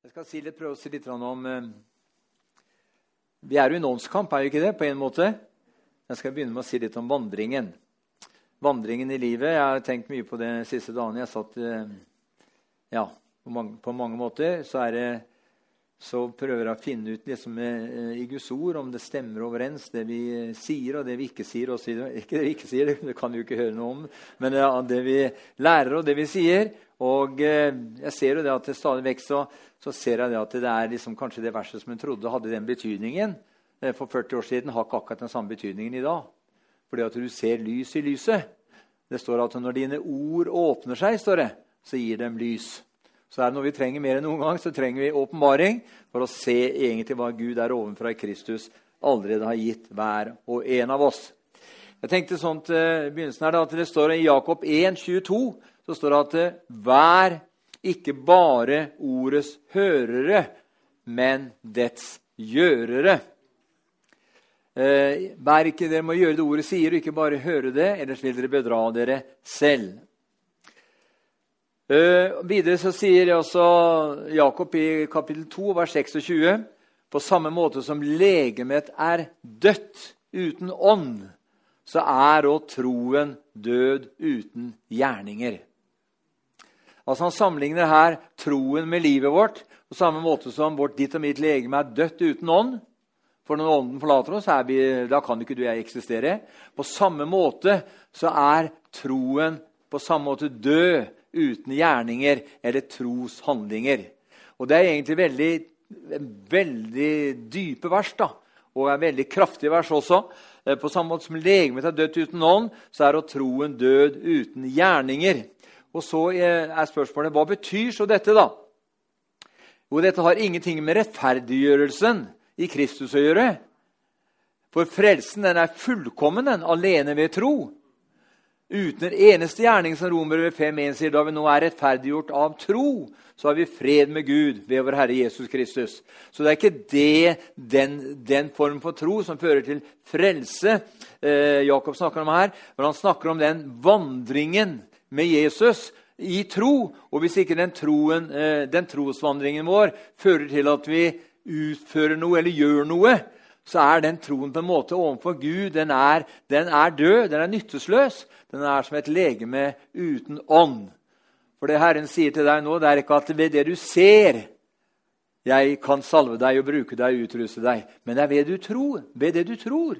Jeg skal si litt, prøve å si litt om eh, Vi er jo i en åndskamp, er jo ikke det? på en måte? Jeg skal begynne med å si litt om vandringen. Vandringen i livet. Jeg har tenkt mye på det de siste dagene. Jeg satt eh, ja, på mange, på mange måter så, er det, så, prøver jeg å finne ut liksom, eh, i Guds ord om det stemmer overens, det vi sier og det vi ikke sier. Også, ikke det vi ikke sier, det kan vi jo ikke høre noe om, men ja, det vi lærer og det vi sier. Og eh, jeg ser jo det at det stadig vekk så, så, ser jeg det at det er liksom kanskje det verset som en trodde hadde den betydningen eh, for 40 år siden, har ikke akkurat den samme betydningen i dag. Fordi at du ser lys i lyset. Det står at når dine ord åpner seg, står det, så gir dem lys. Så er det noe vi trenger mer enn noen gang, så trenger vi åpenbaring for å se egentlig hva Gud er ovenfra i Kristus allerede har gitt hver og en av oss. Jeg tenkte sånn til begynnelsen her, at Det står i Jakob 1, 22, så står det at eh, vær ikke bare ordets hørere, men dets gjørere. Eh, vær ikke Dere må gjøre det ordet sier, og ikke bare høre det, ellers vil dere bedra dere selv. Eh, videre så sier også Jakob i kapittel 2, vers 26.: På samme måte som legemet er dødt uten ånd, så er òg troen død uten gjerninger. Altså Han sammenligner her troen med livet vårt på samme måte som vårt ditt og mitt legeme er dødt uten ånd. For når ånden forlater oss, vi, da kan ikke du og jeg eksistere. På samme måte så er troen på samme måte død uten gjerninger eller troshandlinger. Og Det er egentlig veldig, veldig dype vers, da, og er veldig kraftige vers også. Eh, på samme måte som legemet er dødt uten ånd, så er troen død uten gjerninger. Og så er spørsmålet hva betyr så dette, da? Jo, dette har ingenting med rettferdiggjørelsen i Kristus å gjøre. For frelsen den er fullkommen den, alene ved tro. Uten en eneste gjerning, som Romer 5.1 sier, da vi nå er rettferdiggjort av tro, så har vi fred med Gud ved vår Herre Jesus Kristus. Så det er ikke det, den, den form for tro som fører til frelse eh, Jakob snakker om her, men han snakker om den vandringen med Jesus i tro. Og hvis ikke den, troen, eh, den trosvandringen vår fører til at vi utfører noe eller gjør noe, så er den troen på en måte overfor Gud den er, den er død, den er nyttesløs. Den er som et legeme uten ånd. For det Herren sier til deg nå, det er ikke at ved det du ser jeg kan salve deg og bruke deg og utruste deg, men det er ved, du tror, ved det du tror.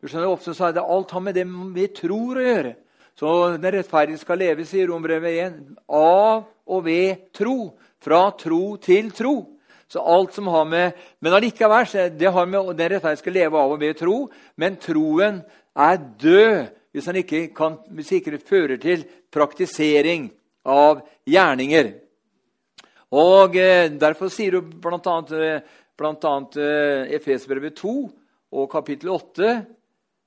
Du skjønner, Ofte så er det alt har med det vi tror å gjøre. Så den rettferdige skal leve, sier Rombrevet 1, av og ved tro. Fra tro til tro. Så alt som har med, Men allikevel, det har med, den rettferdige skal leve av og ved tro. Men troen er død hvis, han ikke, kan, hvis ikke det fører til praktisering av gjerninger. Og eh, Derfor sier du bl.a. Annet, eh, Efesbrevet 2 og kapittel 8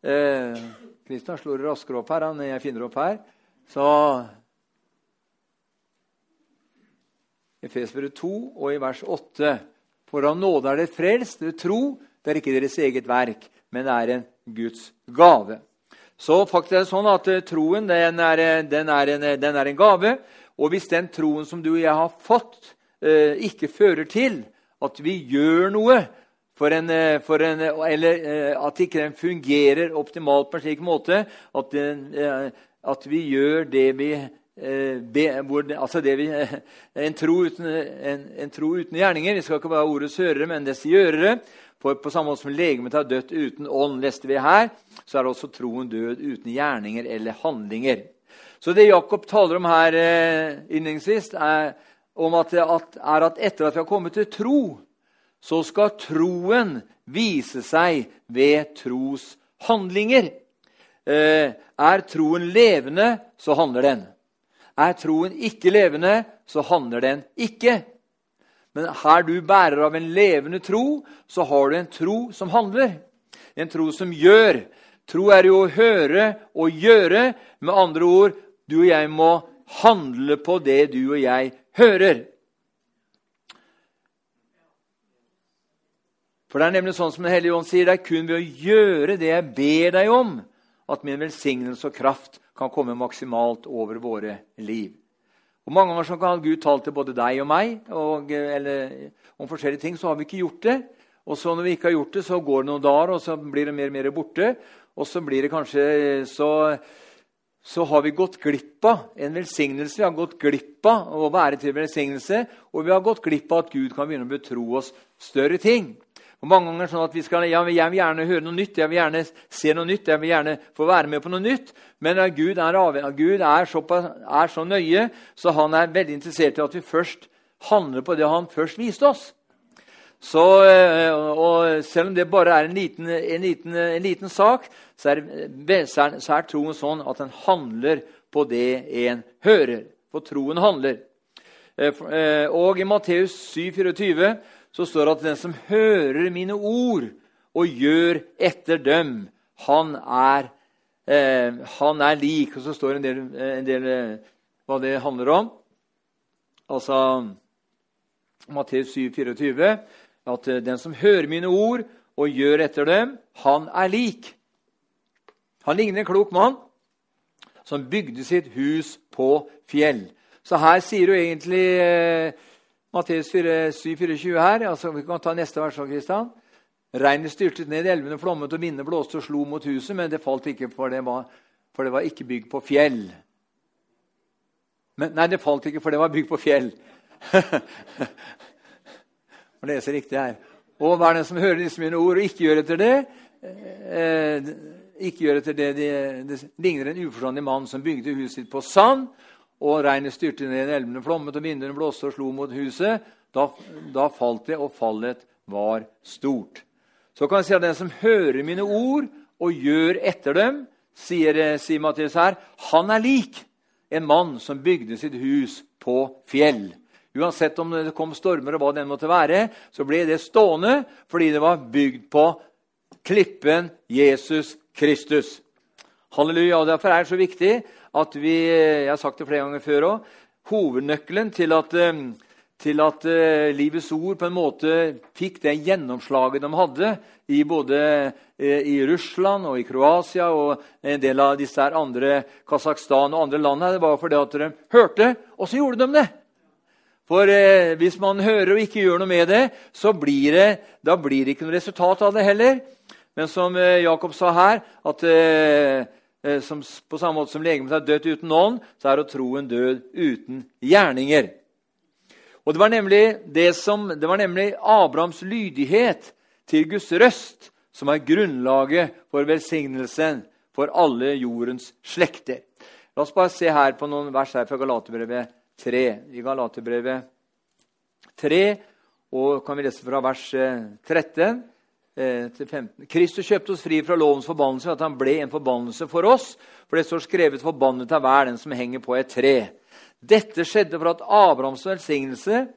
eh, Kristian slår raskere opp her enn jeg finner opp her. Så Efesbrevet 2 og i vers 8. For av nåde er det frelst ved tro. Det er ikke deres eget verk, men det er en Guds gave. Så faktisk er det sånn at eh, troen den er, eh, den er, en, eh, den er en, gave. Og hvis den troen som du og jeg har fått, ikke fører til at vi gjør noe for en, for en, eller at ikke den fungerer optimalt på en slik måte at, den, at vi gjør det vi, be, hvor, altså det vi en, tro uten, en, en, tro uten, gjerninger. Vi skal ikke bare ordets hørere, men dets gjørere. For på samme måte som legemet har dødt uten ånd, leste vi her, så er også troen død uten gjerninger eller handlinger. Så det Jakob taler om her innledningsvis, er, er at etter at vi har kommet til tro, så skal troen vise seg ved tros handlinger. er troen levende, så handler den. Er troen ikke levende, så handler den ikke. Men her du bærer av en levende tro, så har du en tro som handler. En tro som gjør. Tro er jo å høre og gjøre. Med andre ord, du og jeg må handle på det du og jeg hører. For det er nemlig sånn som Den hellige ånd sier, det er kun ved å gjøre det jeg ber deg om, at min velsignelse og kraft kan komme maksimalt over våre liv. Og Mange ganger så kan Gud tale til både deg og meg og, eller, om forskjellige ting. Så har vi ikke gjort det. Og så når vi ikke har gjort det, så går det noen dager, og så blir det mer og mer borte. Og så blir det kanskje så, så har vi gått glipp av en velsignelse. Vi har gått glipp av å være til velsignelse, og vi har gått glipp av at Gud kan begynne å betro oss større ting. Og mange ganger sånn at vi skal, ja, Jeg vil gjerne høre noe nytt, jeg vil gjerne se noe nytt, jeg vil gjerne få være med på noe nytt. Men Gud er, Gud er, så, er så nøye, så han er veldig interessert i at vi først handler på det han først viste oss. Så, eh, og Selv om det bare er en liten, en liten, en liten sak, så er, så, er, så er, troen sånn at en handler på det en hører. For troen handler. Eh, eh, og i Matteus 7, 24, så står det at den som hører mine ord og gjør etter dem, han er, eh, han er lik. Og så står det en del, en del eh, hva det handler om. Altså Matteus 7, 24, at eh, den som hører mine ord og gjør etter dem, han er lik. Han ligner en klok mann som bygde sitt hus på fjell. Så her sier du egentlig eh, Matteus 7,24 her. altså Vi kan ta neste vers. Kristian. Regnet styrtet ned, i elvene flommet og vindene blåste og slo mot huset, men det falt ikke, for det var, for det var ikke bygd på fjell. Men, nei, det falt ikke, for det var bygd på fjell. Må lese riktig her. Og hver den som hører disse mine ord og ikke gjør etter det? Eh, ikke gjør etter det, det, det ligner en uforstandig mann som bygde huset sitt på sand og regnet styrte ned, elvene flommet, og vinduene blåste og slo mot huset. Da, da, falt det, og fallet var stort. Så kan jeg si at den som hører mine ord og gjør etter dem, sier, sier Mathias her, han er lik en mann som bygde sitt hus på fjell. Uansett om det kom stormer og hva det måtte være, så ble det stående fordi det var bygd på klippen Jesus Kristus. Halleluja. og Derfor er det så viktig at vi Jeg har sagt det flere ganger før òg. Hovednøkkelen til at, eh, til at uh, Livets Ord på en måte fikk det gjennomslaget de hadde i både i Russland og i Kroatia og en del av disse her andre Kasakhstan og andre land, her, det var fordi at de hørte, og så gjorde de det. For eh, hvis man hører og ikke gjør noe med det, så blir det, da blir det ikke noe resultat av det heller. Men som Jakob sa her, at Eh, som, på samme måte som legemet er dødt uten ånd, så er jo troen død uten gjerninger. Og Det var nemlig, det som, det var nemlig Abrahams lydighet til Guds røst som er grunnlaget for velsignelsen for alle jordens slekter. La oss bare se her på noen vers her fra Galaterbrevet 3. I Galaterbrevet 3 og kan vi lese fra vers 13 eh, til 15. Kristus kjøpte oss fri fra lovens forbannelse ved at han ble en forbannelse for oss. For det står skrevet 'forbannet av hver den som henger på et tre'. Dette skjedde for at Abrahams velsignelse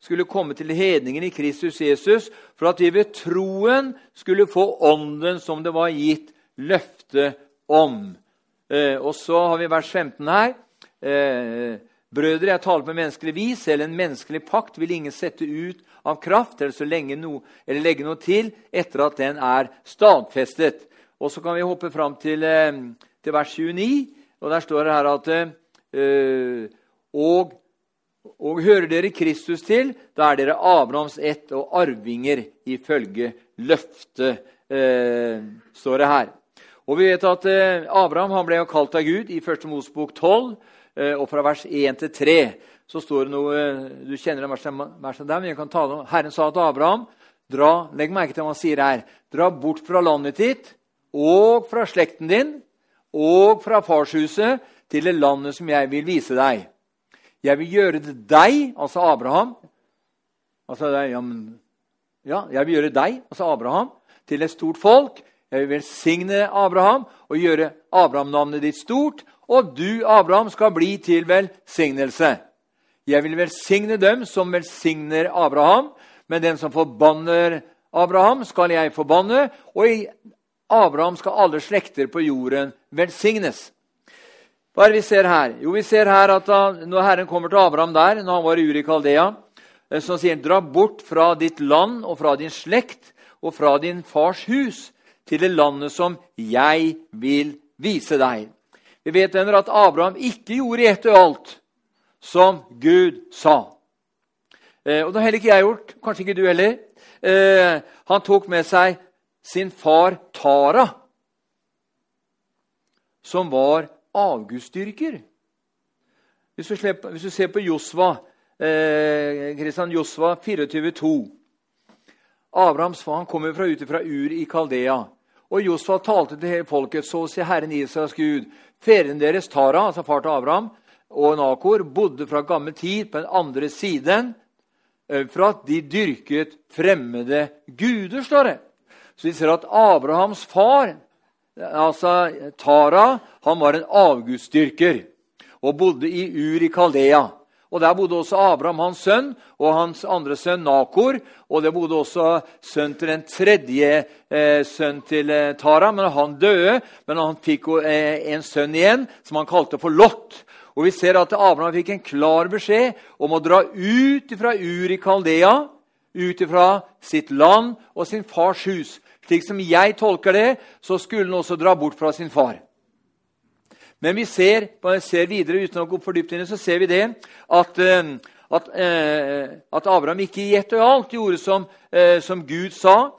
skulle komme til hedningen i Kristus Jesus, for at vi ved troen skulle få ånden som det var gitt løfte om. Eh, og så har vi vers 15 her. Eh, Brødre, jeg taler på menneskelig vis. Selv en menneskelig pakt vil ingen sette ut av kraft eller, så no, eller legge noe til etter at den er stadfestet. Og Så kan vi hoppe fram til, eh, til vers 29. og Der står det her at øh, og, og hører dere Kristus til, da er dere Abrahams ett og arvinger ifølge løftet, øh, står det her. Og vi vet at øh, Abraham ble jo kalt av Gud i 1. Mosebok 12. Eh, og fra vers 1 til 3 så står det noe Du kjenner det verset der, men jeg kan ta det. Herren sa til Abraham dra, Legg merke til hva han sier her. Dra bort fra landet ditt og fra slekten din og fra farshuset til det landet som jeg vil vise deg. Jeg vil gjøre det deg, altså Abraham altså deg, ja, men, ja, Jeg vil gjøre deg, altså Abraham, til et stort folk. Jeg vil velsigne Abraham og gjøre Abraham-navnet ditt stort og du, Abraham, skal bli til velsignelse. Jeg vil velsigne dem som velsigner Abraham, men den som forbanner Abraham, skal jeg forbanne, og i Abraham skal alle slekter på jorden velsignes. Hva er det vi ser her? Jo, vi ser her at Når Herren kommer til Abraham der, når han var i Uri Kaldea, eh, så sier han, dra bort fra ditt land og fra din slekt og fra din fars hus til det landet som jeg vil vise deg. Vi vet venner, at Abraham ikke gjorde ett og alt som Gud sa. Eh, og Det har heller ikke jeg gjort. Kanskje ikke du heller. Eh, han tok med seg sin far Tara, som var avgudsdyrker. Hvis, hvis du, ser på Josva, eh, Kristian Josva 24,2 Abrahams far kommer fra ute fra Ur i Kaldea. Og Josfa talte til hele folket, så sier Herren Israels Gud. Fedrene deres, Tara, altså far til Abraham, og Nakor, bodde fra gammel tid på den andre siden eh, for at de dyrket fremmede guder, står det. Så vi ser at Abrahams far, altså Tara, han var en avgudsdyrker og bodde i Ur i Kaldea. Og Der bodde også Abraham, hans sønn, og hans andre sønn Nakor. Og det bodde også sønn til den tredje eh, sønn til eh, Tara. Men han døde, men han fikk eh, en sønn igjen, som han kalte for Lot. Og Vi ser at Abraham fikk en klar beskjed om å dra ut fra Ur i Kaldea, ut fra sitt land og sin fars hus. Slik som jeg tolker det, så skulle han også dra bort fra sin far. Men vi ser, ser videre uten å gå for dypt inn, så ser vi det at, eh, at, eh, at Abraham ikke i ett og alt gjorde som, eh, som, Gud sa.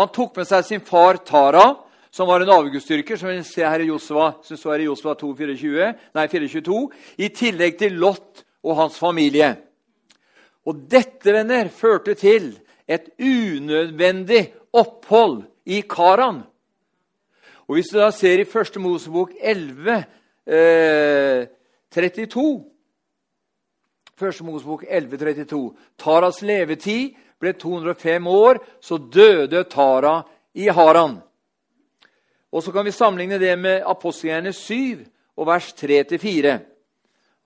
Han tok med seg sin far Tara, som var en avgudsdyrker, som vi ser her i Josva, som står i Josva 2, 24, nei, 422, i tillegg til Lot og hans familie. Og dette venner, førte til et unødvendig opphold i Karan. Og Hvis du da ser i Første Mosebok 11, eh, 32. Første Mosebok 11.32. Taras levetid ble 205 år, så døde Tara i Haran. Og Så kan vi sammenligne det med apostelgjerne 7 og vers 3-4.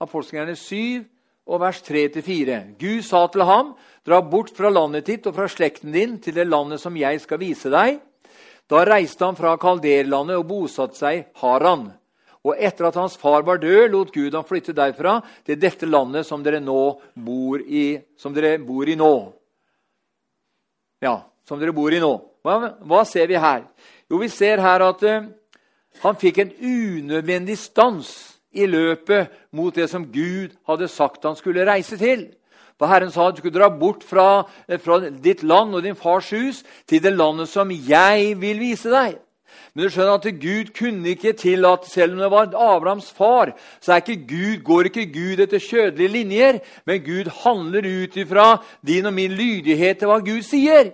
Apostelgjerne 7 og vers 3-4. Gud sa til ham, dra bort fra landet ditt og fra slekten din til det landet som jeg skal vise deg. Da reiste han fra Kalderlandet og bosatte seg Haran. Og etter at hans far var død, lot Gud ham flytte derfra til dette landet som dere bor i, som dere bor i nå. Ja, som dere bor i nå. Hva, hva ser vi her? Jo, vi ser her at uh, han fikk en unødvendig stans i løpet mot det som Gud hadde sagt han skulle reise til. For Herren sa at du skulle dra bort fra, eh, fra ditt land og din fars hus til det landet som jeg vil vise deg. Men du skjønner at Gud kunne ikke tillate, selv om det var Abrahams far, så ikke Gud, går ikke Gud etter kjødelige linjer, men Gud handler ut ifra din og min lydighet til hva Gud sier.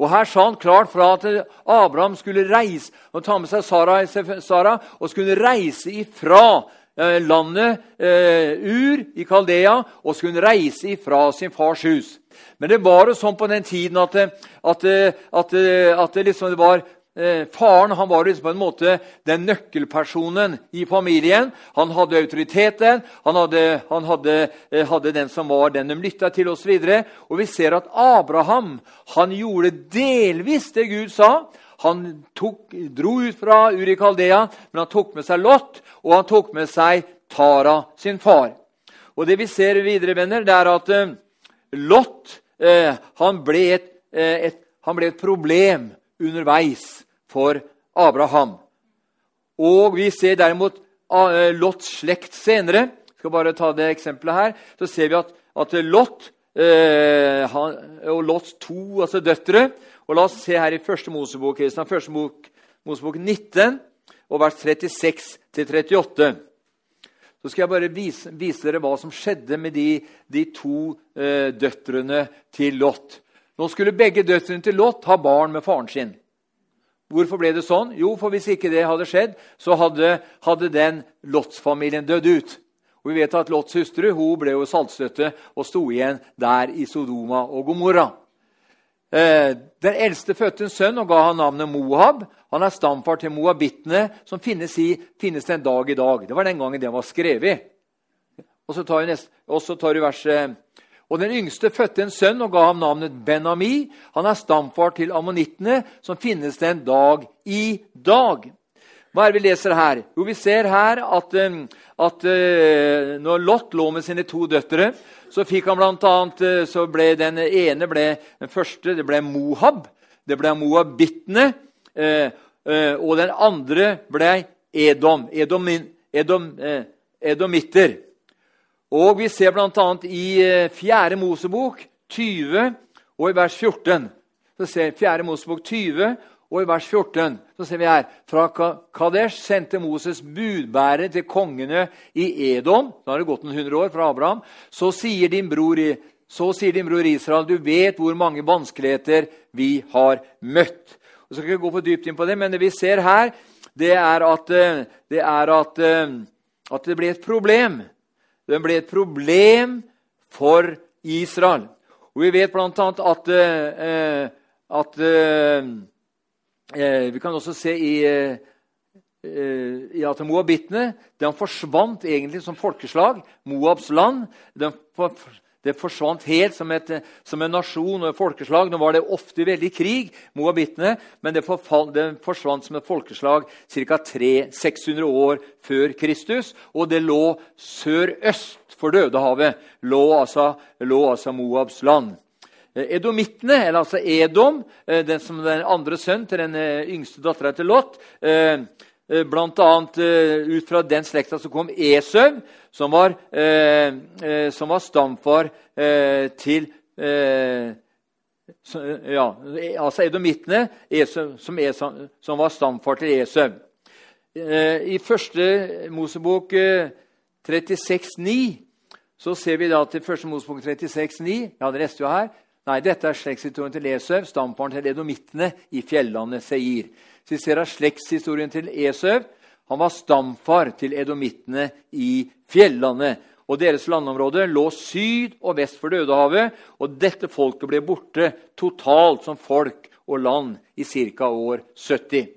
Og Her sa han klart fra at Abraham skulle reise og ta med seg Sara, Sara og skulle reise ifra eh, landet eh, Ur i Kaldea og skulle reise ifra sin fars hus. Men det var jo sånn på den tiden at, at, at, at det, liksom, det var Eh, faren han var liksom på en måte den nøkkelpersonen i familien. Han hadde autoriteten, han hadde, han hadde, eh, hadde den som var den de lytta til osv. Og, og vi ser at Abraham han gjorde delvis det Gud sa. Han tok, dro ut fra Uri Kaldea, men han tok med seg Lot, og han tok med seg Tara, sin far. Og Det vi ser videre, venner, det er at eh, Lot eh, han, ble et, eh, et, han ble et problem underveis for Abraham. Og vi ser derimot eh, Lots slekt senere. Skal bare ta det eksempelet her. Så ser vi at, at Lot eh, han, og Lots to altså døtre og La oss se her i første Mosebok, første Mosebok 19, og vers 36-38. Så skal jeg bare vise, vise, dere hva som skjedde med de, de to eh, døtrene til Lot. Nå skulle begge døtrene til Lot ha barn med faren sin. Hvorfor ble det sånn? Jo, for hvis ikke det hadde skjedd, så hadde, hadde den Lots-familien dødd ut. Og vi vet at Lots hustru hun ble jo saltstøtte og sto igjen der i Sodoma og Gomorra. Eh, den eldste fødte en sønn og ga han navnet Mohab. Han er stamfar til moabittene, som finnes, i, finnes den dag i dag. Det var den gangen det var skrevet. Og så tar vi, neste, tar vi verset og Den yngste fødte en sønn og ga ham navnet Ben-Ami. Han er stamfar til ammonittene, som finnes den dag i dag. Hva er det vi leser her? Jo, Vi ser her at, um, at uh, når Lot lå med sine to døtre, så fikk han blant annet, uh, så ble den ene ble, den første det ble Mohab. Det ble moabittene. Uh, og den andre ble Edom. Edom, Edom edomitter. Og vi ser bl.a. i 4. Mosebok 20 og i vers 14. Så ser 4. Mosebok 20 og i vers 14 så ser vi her fra Kadesh sendte Moses budbærer til kongene i Edom. Da har det gått noen hundre år fra Abraham. Så sier din bror, så sier din bror Israel, du vet hvor mange vanskeligheter vi har møtt. Og skal ikke gå for dypt inn på det, men det vi ser her, det er at eh, det, er at, eh, at det ble et problem. Det ble et problem for Israel. Og vi vet bl.a. at, eh, at Eh, vi kan også se i, eh, eh, i at moabittene forsvant egentlig som folkeslag. Moabs land de det forsvant helt som, et, som, en nasjon og et folkeslag. Nå var det ofte veldig krig, moabittene, men det, forfall, det forsvant som et folkeslag ca. 600 år før Kristus. Og det lå sørøst for Dødehavet, lå altså, lå altså Moabs land. Eh, edomittene, eller altså Edom, eh, den som den andre sønnen til den eh, yngste dattera til Lot, bl.a. ut fra den slekta som kom Esau, som var, som var stamfar til ja, altså edomittene, som, som, var stamfar til Esau. I første Mosebok 36,9 så ser vi da til første Mosebok 36,9 Ja, det leste jo her. Nei, dette er slektshistorien til Esau, stamfaren til edomittene i fjellandet Seir. Vi ser av slektshistorien til Esau. Han var stamfar til edomittene i fjellandet. Og Deres landområde lå syd og vest for Dødehavet, og dette folket ble borte totalt som folk og land i ca. år 70.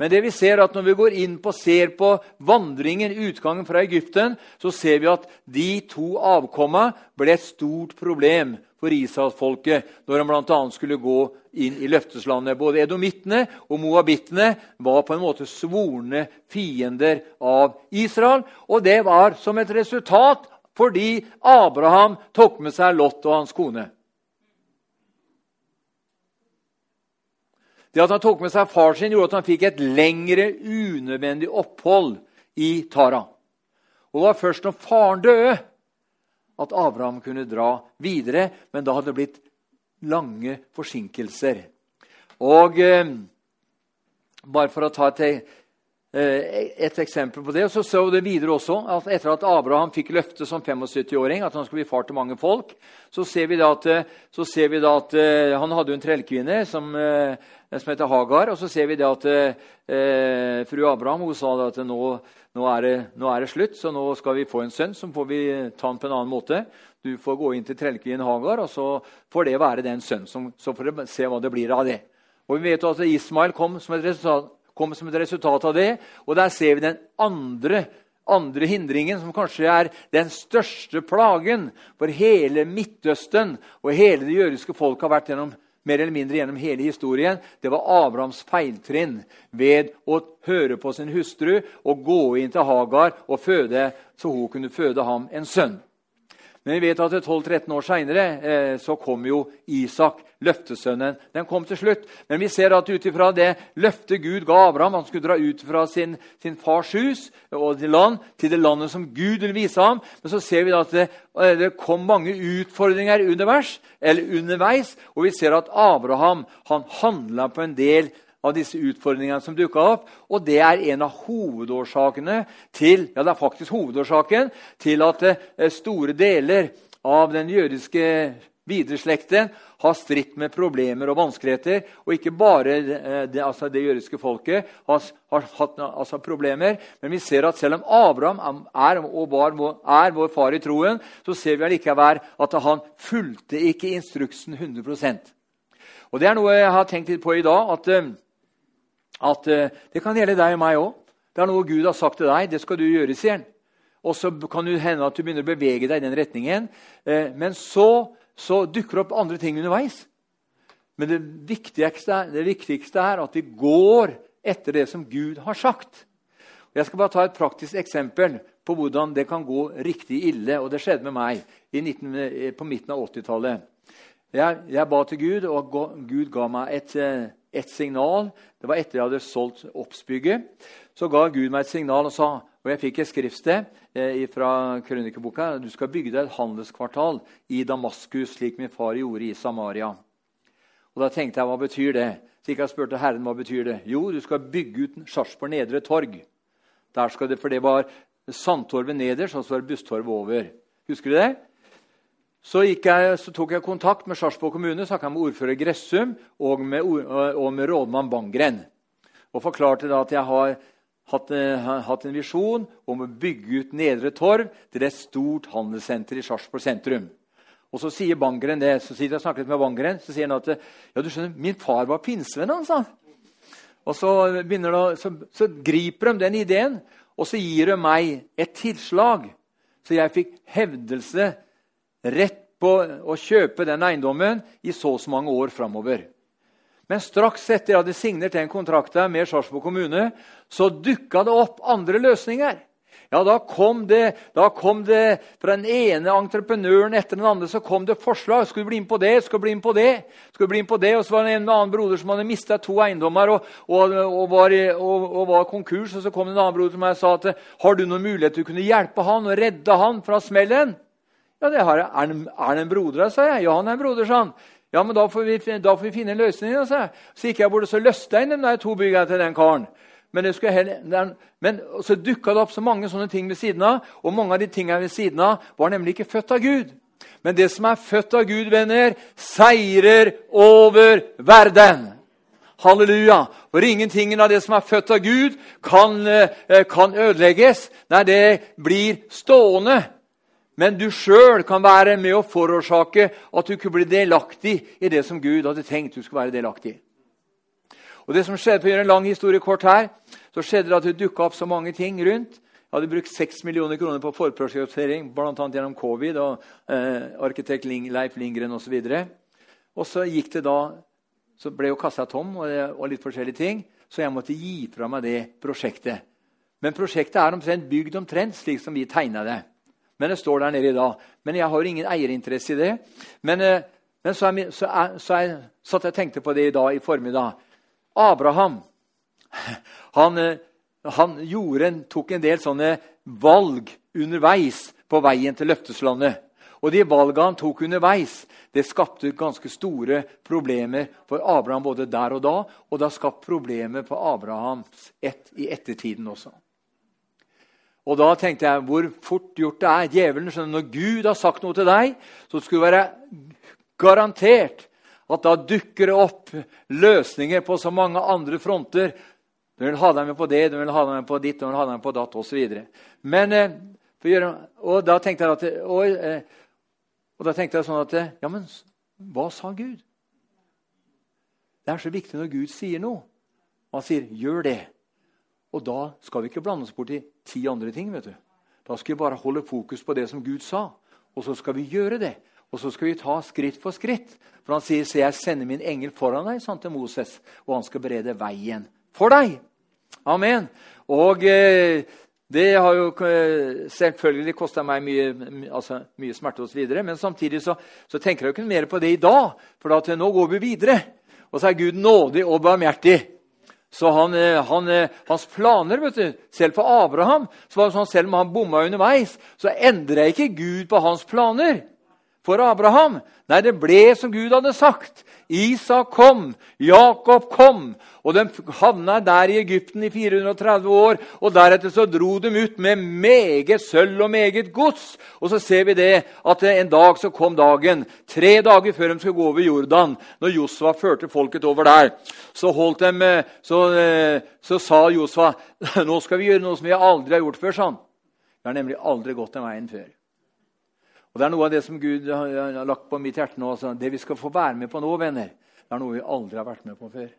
Men det vi ser at når vi går inn på, ser på vandringen, utgangen fra Egypten, så ser vi at de to avkomma ble et stort problem for Israelsfolket når de bl.a. skulle gå inn i løfteslandet. Både edomittene og moabittene var på en måte svorne fiender av Israel. Og det var som et resultat fordi Abraham tok med seg Lot og hans kone. Det at han tok med seg far sin, gjorde at han fikk et lengre unødvendig opphold i Tara. Og det var først når faren døde, at Abraham kunne dra videre, men da hadde det blitt lange forsinkelser. Og eh, bare for å ta et, et, eksempel på det, så så det videre også at etter at Abraham fikk løftet som 75-åring at han skulle bli far til mange folk, så ser vi da at, vi da at eh, han hadde en trellkvinne som, eh, som heter Hagar. Og så ser vi det at eh, fru Abraham hun sa at nå nå er, det, nå er, det, slutt, så nå skal vi få en sønn. Så får vi ta han på en annen måte. Du får gå inn til trellkvinnen Hagar, og så får det være den sønnen. Så får vi se hva det blir av det. Og Vi vet at Ismail kom som et resultat, kom som et resultat av det. Og der ser vi den andre, andre hindringen, som kanskje er den største plagen for hele Midtøsten og hele det jødiske folk har vært gjennom mer eller mindre gjennom hele historien, det var Abrahams feiltrinn ved å høre på sin hustru og gå inn til Hagar og føde, så hun kunne føde ham en sønn. Men vi vet at 12-13 år seinere eh, så kom jo Isak, løftesønnen. Den kom til slutt. Men vi ser at ut ifra det løftet Gud ga Abraham Han skulle dra ut fra sin, sin fars hus og til land, til det landet som Gud vil vise ham. Men så ser vi at det, eh, det kom mange utfordringer underveis, underveis, og vi ser at Abraham han handla på en del av disse utfordringene som dukka opp. Og det er en av hovedårsakene til ja det er faktisk hovedårsaken til at eh, store deler av den jødiske videreslekten har stritt med problemer og vanskeligheter. Og ikke bare eh, det, altså det jødiske folket har, har hatt altså problemer. Men vi ser at selv om Abraham er, og var, er vår far i troen, så ser vi allikevel at han fulgte ikke instruksen 100 Og Det er noe jeg har tenkt litt på i dag. at eh, at uh, det kan gjelde deg og meg òg. Det er noe Gud har sagt til deg. Det skal du gjøre, sier han. Og så kan det hende at du begynner å bevege deg i den retningen. Uh, men så, så, dukker det opp andre ting underveis. Men det viktigste, det viktigste, er at vi går etter det som Gud har sagt. Jeg skal bare ta et praktisk eksempel på hvordan det kan gå riktig ille. og Det skjedde med meg 19, eh, på midten av 80-tallet. Jeg, jeg, ba til Gud, og Gud ga meg et et signal. Det var etter jeg hadde solgt Obs-bygget. Så ga Gud meg et signal og sa, og jeg fikk et skriftsted eh, fra krønikeboka du skal bygge deg et handelskvartal i Damaskus, slik min far gjorde i Samaria. Og Da tenkte jeg, hva betyr det? Så gikk jeg spurte Herren hva betyr det. Jo, du skal bygge ut Sarpsborg Nedre Torg. Der skal det, For det var Sandtorvet nederst, og så var det Busstorvet over. Husker du det? Så, jeg, så, tok jeg kontakt med Sarpsborg kommune, snakka med ordfører Gressum og med, og med rådmann Bangren. Og forklarte da at jeg har hatt, uh, hatt en visjon om å bygge ut Nedre Torv til et stort handelssenter i Sarpsborg sentrum. Og Så sier Bangren det, så sier jeg snakket med Bangren, så sier han at ja, du skjønner, min far var pinsevenn. Altså. Og så, det, så, så griper de den ideen, og så gir de meg et tilslag. Så jeg fikk hevdelse rett på å kjøpe den eiendommen i så og så mange år framover. Men straks etter jeg hadde signert den kontrakten med Sarpsborg kommune, så dukka det opp andre løsninger. Ja, da kom, det, da kom det fra den ene entreprenøren etter den andre så kom det forslag. Skulle bli med på det, skulle bli med på det. skulle bli med på det, Og så var det en annen broder som hadde mista to eiendommer og, og, og, var, og, var, konkurs. Og så kom det en annen broder til meg og sa at har du noen mulighet til å kunne hjelpe han og redde han fra smellen. Ja, det har jeg. Er han en broder, sa jeg. Ja, han er en broder, sa han. Ja, men da får vi, da får vi finne en løsning. sa jeg. Så gikk jeg bort og så løste jeg inn de to byggene til den karen. Men, heller, men så dukka det opp så mange sånne ting ved siden av, og mange av de tingene ved siden av var nemlig ikke født av Gud. Men det som er født av Gud, venner, seirer over verden. Halleluja! For ingenting av det som er født av Gud, kan, eh, kan ødelegges. Nei, det blir stående. Men du sjøl kan være med å forårsake at du ikke blir delaktig i det som Gud hadde tenkt du skulle være delaktig i. Og det som skjedde, For å gjøre en lang historie kort her, så skjedde det at det dukka opp så mange ting rundt. Jeg hadde brukt 6 millioner kroner på forprosjektering, bl.a. gjennom covid og eh, arkitekt Leif Lindgren osv. Og, og så gikk det da, så ble jo kassa tom og, og, litt forskjellige ting, så jeg måtte gi fra meg det prosjektet. Men prosjektet er omtrent bygd omtrent slik som vi tegna det. Men det står der nede i dag. Men jeg har ingen eierinteresse i det. Men, eh, men så, er, så, er, så er, satt jeg tenkte på det i dag i formiddag. Abraham han, eh, han gjorde, tok en del sånne valg underveis på veien til løfteslandet. Og de valgene han tok underveis, det skapte ganske store problemer for Abraham både der og da, og det har skapt problemer for Abrahams ett i ettertiden også. Og da tenkte jeg hvor fort gjort det er. Djevelen skjønner, Når Gud har sagt noe til deg, så skulle det være garantert at da dukker det opp løsninger på så mange andre fronter. Du vil ha deg med på det, du vil ha deg med på ditt, du vil ha deg med på datt osv. Men eh, og da tenkte jeg at, og, eh, og da tenkte jeg sånn at Ja, men hva sa Gud? Det er så viktig når Gud sier noe. Han sier 'gjør det'. Og da skal vi ikke blande oss bort i ti andre ting. vet du. Da skal vi bare holde fokus på det som Gud sa, og så skal vi gjøre det. Og så skal vi ta skritt for skritt. For han sier, 'Se, jeg sender min engel foran deg', sånn til Moses, 'og han skal berede veien for deg'. Amen. Og eh, det har jo eh, selvfølgelig kosta meg mye, altså, mye smerte osv. Men samtidig så, så, tenker jeg jo ikke mer på det i dag, for da, til nå går vi videre. Og så er Gud nådig og barmhjertig. Så han, eh, han, eh, hans planer vet du, Selv for Abraham så var det sånn, selv om han bomma underveis, så endra ikke Gud på hans planer for Abraham. Nei, det ble som Gud hadde sagt. Isak kom, Jakob kom, og de havna der i Egypten i 430 år. og Deretter så dro de ut med meget sølv og meget gods. Og så ser vi det at en dag så kom dagen, tre dager før de skulle gå over Jordan, når Josva førte folket over der. Så, holdt de, så, så sa Josva nå skal vi gjøre noe som vi aldri har gjort før. sånn. Vi har nemlig aldri gått den veien før. Og Det er noe av det som Gud har lagt på mitt hjerte nå. Altså. Det vi skal få være med på nå, venner, det er noe vi aldri har vært med på før.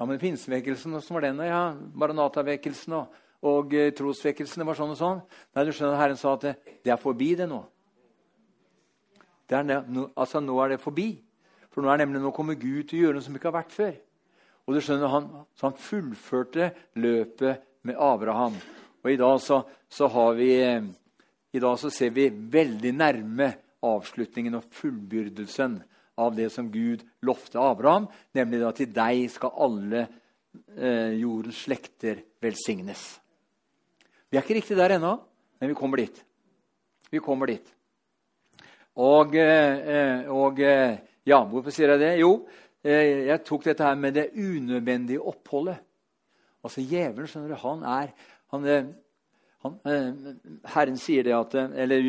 Ja, men Pinsevekkelsen, åssen var den? Ja, Maranatavekkelsen og, og eh, trosvekkelsen, var sånn og sånn. Nei, du skjønner, Herren sa at det, det er forbi, det nå. Det er, no, altså, Nå er det forbi. For nå er nemlig, nå kommer Gud til å gjøre noe som ikke har vært før. Og du skjønner, Han, han fullførte løpet med Abraham. Og i dag så, så har vi eh, i dag så ser vi veldig nærme avslutningen og fullbyrdelsen av det som Gud lovte Abraham, nemlig at til deg skal alle eh, jordens slekter velsignes. Vi er ikke riktig der ennå, men vi kommer dit. Vi kommer dit. Og, eh, og eh, ja, hvorfor sier jeg det? Jo, eh, jeg tok dette her med det unødvendige oppholdet. Altså Djevelen, skjønner du, han er han, eh, han, eh, Herren sier det at Eller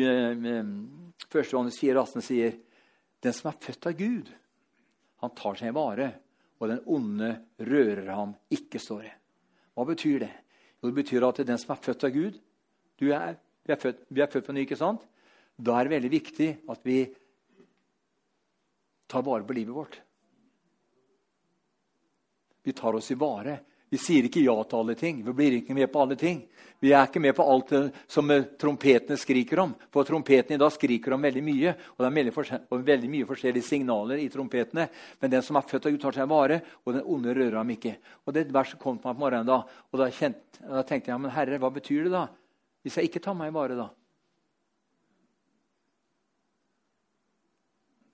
Første Johannes 4,18 sier den som er født av Gud, han tar seg i vare, og den onde rører ham ikke, står det. Hva betyr det? Jo, det betyr at den som er født av Gud er, vi, er født, vi er født på ny, ikke sant? Da er det veldig viktig at vi tar vare på livet vårt. Vi tar oss i vare. Vi sier ikke ja til alle ting. Vi blir ikke med på alle ting. Vi er ikke med på alt som trompetene skriker om. For trompetene i dag skriker om veldig mye. Og det er veldig, og veldig mye forskjellige signaler i trompetene. Men den som er født av Gud, tar seg vare, og den onde rører ham ikke. Og Det verset kom til meg på morgenen da, og da, kjent, da tenkte jeg men herre, hva betyr det da? Hvis jeg ikke tar meg vare, da?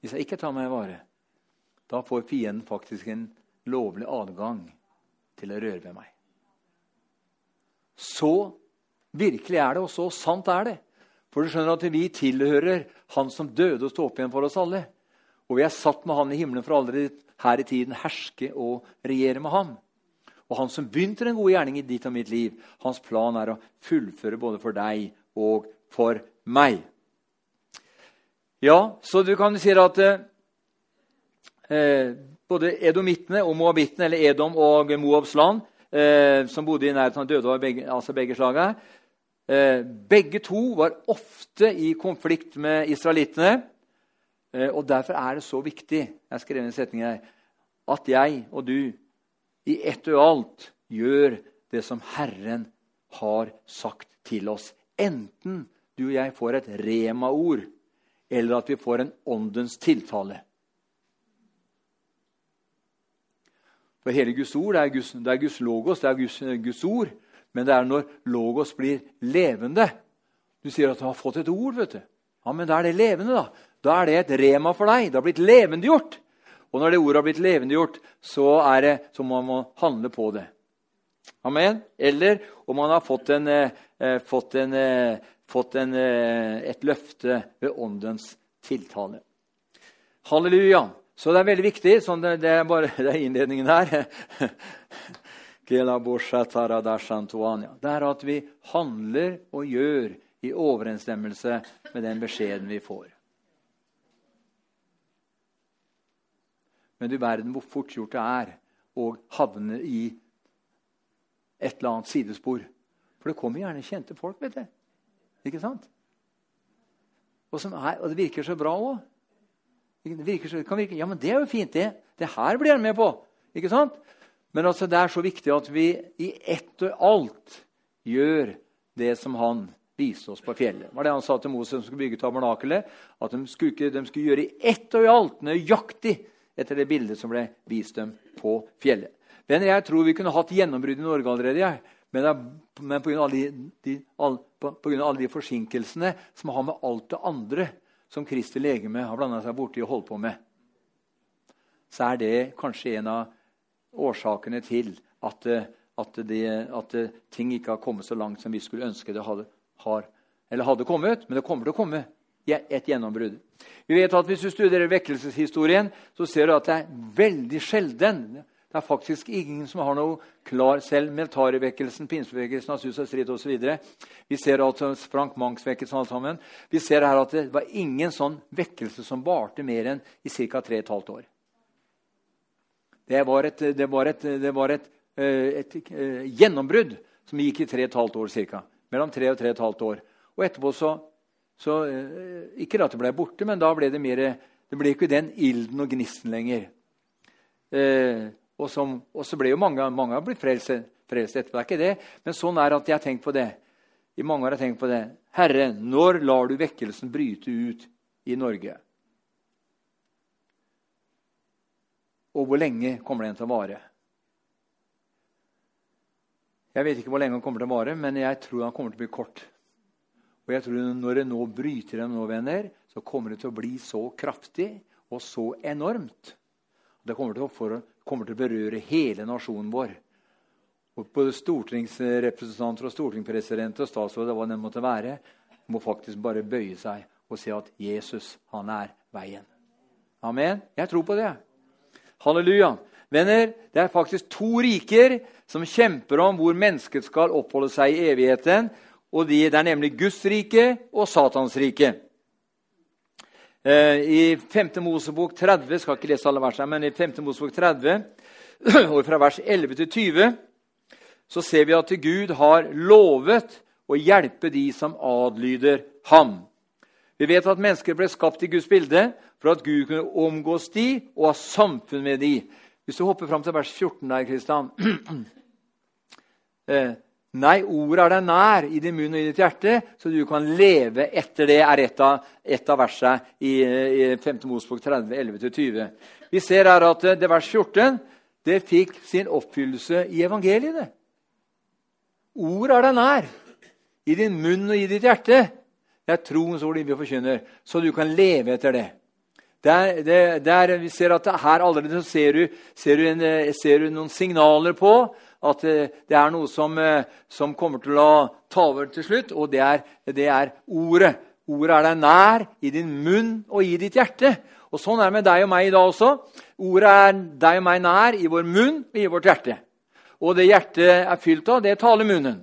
Hvis jeg ikke tar meg vare, da får fienden faktisk en lovlig adgang til å røre ved meg. Så virkelig er det, og så sant er det. For du skjønner at vi tilhører Han som døde og sto opp igjen for oss alle. Og vi er satt med Han i himmelen for aldri her i tiden herske og regjere med Ham. Og Han som begynte den gode gjerning i ditt og mitt liv, hans plan er å fullføre både for deg og for meg. Ja, så du kan si at eh, både edomittene og moabittene, eller Edom og Moabs land, eh, som bodde i nærheten av døde av begge, altså begge slaga. eh, begge to var ofte i konflikt med israelittene. Eh, og Derfor er det så viktig jeg skrev en setning her, at jeg og du i ett og alt gjør det som Herren har sagt til oss. Enten du og jeg får et rema-ord, eller at vi får en åndens tiltale. For hele Guds ord det er Guds, det er Guds logos, det er Guds, Guds, ord. Men det er når logos blir levende. Du sier at du har fått et ord. vet du. Ja, Men da er det levende. Da Da er det et rema for deg. Det har blitt levendegjort. Og når det ordet har blitt levendegjort, så, er det, så må man handle på det. Amen. Eller om man har fått, en, eh, fått, en, eh, fått en, eh, et løfte ved åndens tiltale. Halleluja. Så det er veldig viktig. Sånn det, det, er bare det er innledningen her. Det er at vi handler og gjør i overensstemmelse med den beskjeden vi får. Men du verden hvor fort gjort det er å havne i et eller annet sidespor. For det kommer gjerne kjente folk, vet du. Ikke sant? Og, er, og det virker så bra òg. Det kan virke, ja, men det er jo fint, det. Det her blir han med på. Ikke sant? Men altså, det er så viktig at vi i ett og alt gjør det som han viste oss på fjellet. Det var det han sa til Moses som skulle bygge tabernakelet. At de skulle, ikke, de skulle gjøre i ett og alt, nøyaktig etter det bildet som ble vist dem på fjellet. Venner, Jeg tror vi kunne hatt gjennombrudd i Norge allerede. Jeg. Men, det, men pga. Alle, alle de forsinkelsene som har med alt det andre som Kristi legeme har blanda seg borti og holdt på med, så er det kanskje en av årsakene til at, at, det, at ting ikke har kommet så langt som vi skulle ønske det hadde, har, hadde kommet. Men det kommer til å komme et gjennombrudd. Vi vet at Hvis du studerer vekkelseshistorien, så ser du at det er veldig sjelden det er faktisk ingen som har noe klar selv. Militærvekkelsen, pinsevekkelsen, Asus og Strid osv. Vi ser altså Frank Mangs-vekkelsen. alt sammen. Vi ser her at det var ingen sånn vekkelse som varte mer enn i ca. 3 15 år. Det var et, det var et, det var et, eh, et, eh, gjennombrudd som gikk i 3 15 år ca. Mellom 3 og 3 15 år. Og etterpå så, så eh, Ikke at det ble borte, men da ble det mer Det ble ikke den ilden og gnisten lenger. Eh, og, som, og, så ble jo mange, mange har blitt frelst etterpå. Det er ikke det. Men sånn er at jeg har tenkt på det. I mange år har jeg tenkt på det. Herre, når lar du vekkelsen bryte ut i Norge? Og hvor lenge kommer den til å vare? Jeg vet ikke hvor lenge den kommer til å vare, men jeg tror den kommer til å bli kort. Og jeg tror Når det nå bryter den nå, venner, så kommer det til å bli så kraftig og så enormt. Det kommer til, å, kommer til å berøre hele nasjonen vår. Og både stortingsrepresentanter og stortingspresidenter og statsråder hva det måtte være, må faktisk bare bøye seg og si at Jesus, han er veien. Amen. Jeg tror på det. Halleluja. Venner, det er faktisk to riker som kjemper om hvor mennesket skal oppholde seg i evigheten. og Det er nemlig Guds rike og Satans rike. Eh, I 5. Mosebok 30 skal ikke lese alle versene, men i 5. Mosebok 30, og fra vers 11 til 20, så ser vi at Gud har lovet å hjelpe de som adlyder ham. Vi vet at mennesker ble skapt i Guds bilde for at Gud kunne omgås de og ha samfunn med de. Hvis du hopper fram til vers 14 der, Kristian eh, Nei, ordet er deg nær i din munn og i ditt hjerte, så du kan leve etter det, er et av, et av versene i, i 5. Mosbok 30, 11-20. Vi ser her at det vers 14 det fikk sin oppfyllelse i evangeliene. Ordet er deg nær i din munn og i ditt hjerte. Det er troens ord vi forkynner, så du kan leve etter det. Der, der, der vi ser at Her allerede ser du, ser, du en, ser du, noen signaler på at eh, det er noe som, eh, som, kommer til å ta over til slutt, og det er, det er ordet. Ordet er deg nær i din munn og i ditt hjerte. Og Sånn er det med deg og meg i dag også. Ordet er deg og meg nær i vår munn og i vårt hjerte. Og det hjertet er fylt av, det taler munnen.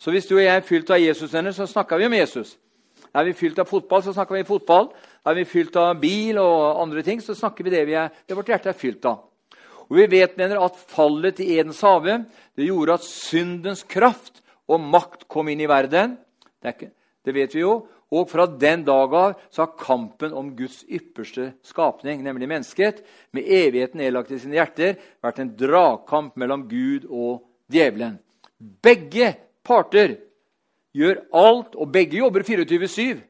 Så hvis du og jeg er fylt av Jesus, så snakker vi om Jesus. Er vi fylt av fotball, så snakker vi fotball. Er vi fylt av bil og andre ting, så snakker vi det, vi er, det vårt hjerte er fylt av. Og Vi vet mener at fallet til Edens hage det gjorde at syndens kraft og makt kom inn i verden. Det, ikke, det vet vi jo. Og fra den dag av så har kampen om Guds ypperste skapning, nemlig mennesket, med evigheten nedlagt i sine hjerter, vært en dragkamp mellom Gud og djevelen. Begge parter gjør alt, og begge jobber 24-7.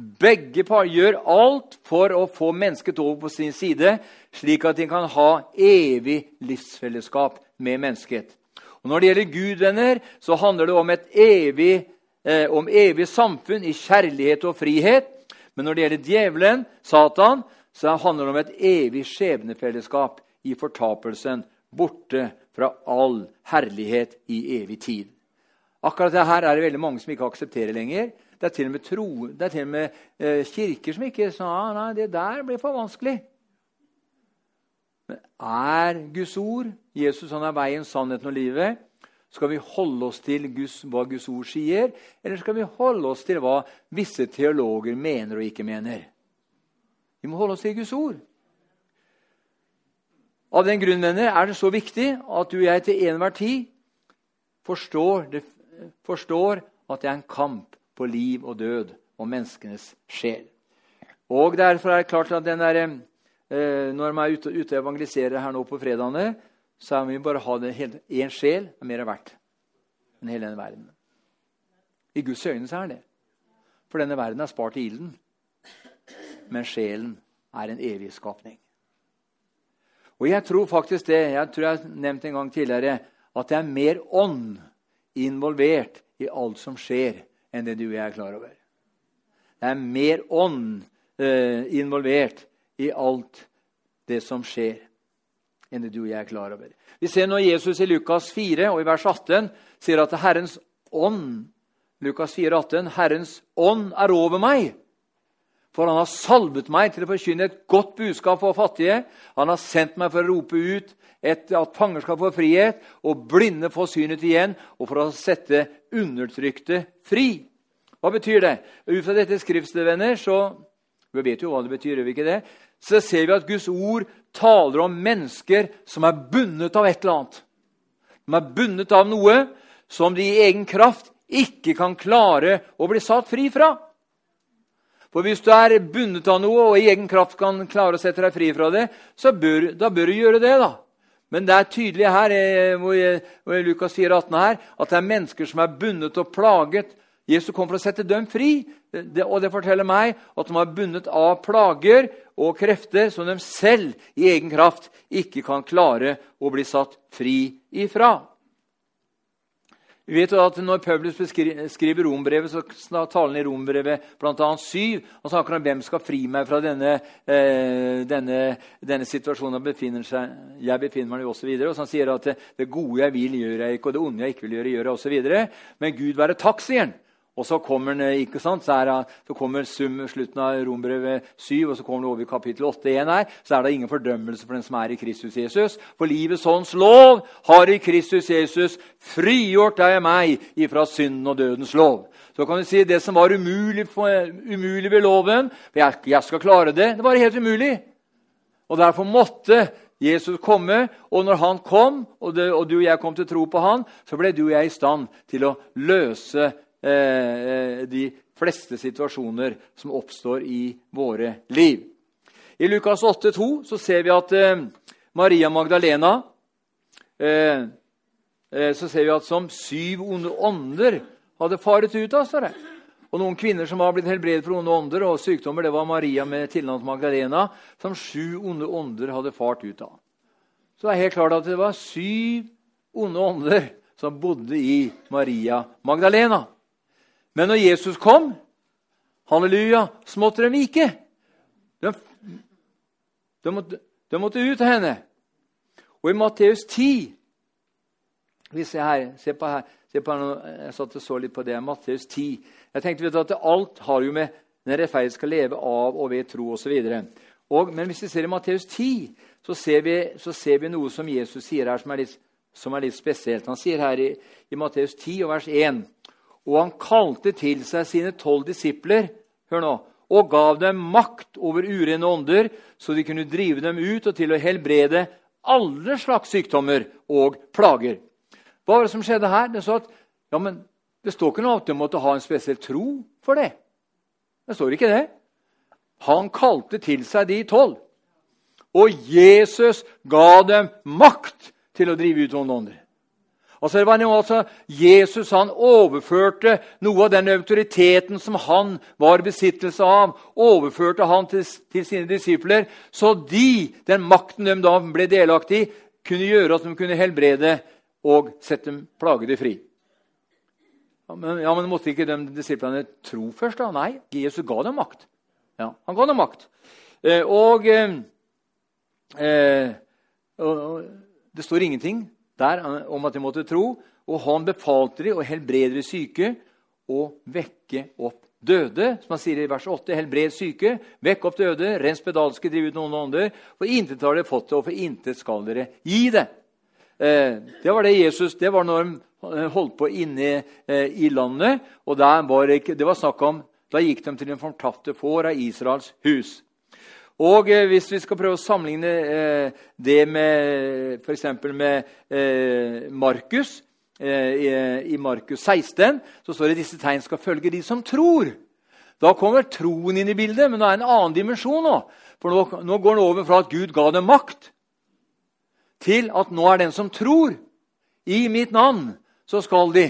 Begge par gjør alt for å få mennesket over på sin side, slik at de kan ha evig livsfellesskap med mennesket. Og Når det gjelder Gud, venner, så handler det om evig, eh, om evig samfunn i kjærlighet og frihet. Men når det gjelder djevelen, Satan, så handler det om et evig skjebnefellesskap i fortapelsen, borte fra all herlighet i evig tid. Akkurat det her er det veldig mange som ikke aksepterer lenger. Det er til og med, tro, til og med eh, kirker som ikke sa ah, nei, det der blir for vanskelig. Men er Guds ord Jesus han er veien, sannheten og livet? Skal vi holde oss til Guds, hva Guds ord sier, eller skal vi holde oss til hva visse teologer mener og ikke mener? Vi må holde oss til Guds ord. Av den grunn venner, er det så viktig at du og jeg til enhver tid forstår forstår at det er en kamp på liv og død og menneskenes sjel. Og Derfor er det klart at der, eh, når man er ute, ute og evangeliserer her nå på fredagene, så er vi bare ha én sjel er mer verdt enn hele denne verden. I Guds øyne så er det. For denne verden er spart i ilden. Men sjelen er en evig skapning. Og jeg tror faktisk det, jeg tror jeg har nevnt en gang tidligere, at det er mer ånd involvert i alt som skjer, enn det du og jeg er klar over. Det er mer ånd eh, involvert i alt det som skjer, enn det du og jeg er klar over. Vi ser når Jesus i Lukas 4 og i vers 18 sier at Herrens ånd Lukas 4, 18, Herrens ånd er over meg. For han har salvet meg til å forkynne et godt budskap for fattige. Han har sendt meg for å rope ut et, at fanger skal få frihet, og blinde få synet igjen, og for å sette undertrykte fri. Hva betyr det? Ut fra dette skriftstedet, venner, så vi vet jo hva det betyr, gjør vi ikke det? så ser vi at Guds ord taler om mennesker som er bundet av et eller annet. De er bundet av noe som de i egen kraft ikke kan klare å bli satt fri fra. For hvis du er bundet av noe og i egen kraft kan klare å sette deg fri fra det, så bør, da bør du gjøre det. da. Men det er tydelig her i Lukas 4, 18 her, at det er mennesker som er bundet og plaget. Jesus kom for å sette dem fri, og det forteller meg at de er bundet av plager og krefter som de selv i egen kraft ikke kan klare å bli satt fri ifra. Vi vet jo at Når Paulus skriver rombrevet, så taler han i rombrevet bl.a. 7. Og snakker om hvem skal fri meg fra denne, eh, denne, denne situasjonen befinner, seg, jeg befinner meg i. Og, så videre. og så han sier at det, det gode jeg vil, gjør jeg ikke, og det onde jeg ikke vil gjøre, gjør jeg osv. Men Gud være takk, sier han. Og så kommer, den, så, er, så kommer sum, slutten av Rombrevet 7, og så kommer det over i kapittel 8 igjen her. Så er det ingen fordømmelse for den som er i Kristus Jesus. For livets ånds lov har i Kristus Jesus frigjort deg og meg ifra synden og dødens lov. Så kan vi si det som var umulig, umulig ved loven For jeg, jeg skal klare det. Det var helt umulig. Og derfor måtte Jesus komme, og når han kom, og, det, og, du og jeg kom til tro på han, så ble du og jeg i stand til å løse Eh, eh, de fleste situasjoner som oppstår i våre liv. I Lukas 8,2 så ser vi at eh, Maria Magdalena så ser vi at som syv onde ånder hadde faret ut av seg. Og Noen kvinner som var blitt helbredet for onde ånder og sykdommer, det var Maria med tilnavn Magdalena, som sju onde ånder hadde fart ut av. Så det er helt klart at det var syv onde ånder som bodde i Maria Magdalena. Men når Jesus kom, halleluja, så måtte de vike. De, de, måtte, de måtte, ut av henne. Og i Matteus 10 vi ser her, Se på her. Se på her jeg satt og så litt på det. Matteus 10. Jeg tenkte vet du, at Alt har jo med den rettferdige skal leve av og ved tro osv. Men hvis vi ser i Matteus 10, så ser, vi, så ser, vi, noe som Jesus sier her, som er litt, som er litt spesielt. Han sier her i, i Matteus 10 og vers 1 og han kalte til seg sine tolv disipler hør nå, og gav dem makt over urene ånder, så de kunne drive dem ut og til å helbrede alle slags sykdommer og plager. Hva var det som skjedde her? Det, at, ja, det står ikke noe om at de måtte ha en spesiell tro for det. Det står ikke det. Han kalte til seg de tolv. Og Jesus ga dem makt til å drive ut onde ånder. Altså, det var noe, altså, Jesus han overførte noe av den autoriteten som han var i besittelse av, overførte han til, til, sine disipler, så de, den makten de da ble delaktig i, kunne gjøre at de kunne helbrede og sette dem plagede fri. Ja, men, ja, men måtte ikke de disiplene tro først? da? Nei, Jesus ga dem makt. Ja, han ga dem makt. Eh, og, eh, eh, og, det står ingenting der om at de måtte tro. Og han befalte de å helbrede de syke og vekke opp døde. Som han sier i vers 8. Helbred syke, vekk opp døde, rens pedalske, driv ut noen andre. For intet har dere fått det, og for intet skal dere gi det. Eh, det var det Jesus Det var når de holdt på inne eh, i landet. og var det, det var snakk om, Da gikk de til den fortapte får av Israels hus. Og eh, hvis vi skal prøve å sammenligne eh, det med f.eks. med eh, Markus eh, i, i Markus 16, så står det at disse tegn skal følge de som tror. Da kommer troen inn i bildet, men det er en annen dimensjon nå. For nå, nå går det over fra at Gud ga dem makt, til at nå er den som tror. I mitt navn så skal de.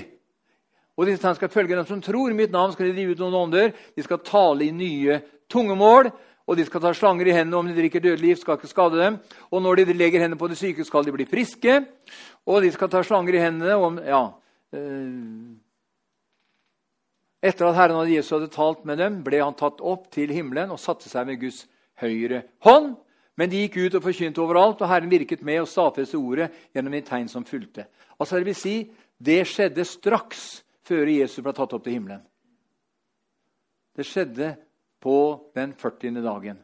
Og disse tegn skal følge dem som tror. I mitt navn skal de drive ut noen ånder. De skal tale i nye tungemål og de skal ta slanger i hendene om de drikker dødelig gift, skal ikke skade dem. Og når de legger hendene på de syke, skal de bli friske. Og de skal ta slanger i hendene om ja, eh, Etter at Herren og Jesus hadde talt med dem, ble han tatt opp til himmelen og satte seg med Guds høyre hånd. Men de gikk ut og forkynte overalt, og Herren virket med og stadfestet ordet gjennom de tegn som fulgte. Altså det vil si, det skjedde straks før Jesus ble tatt opp til himmelen. Det skjedde på den 40. dagen.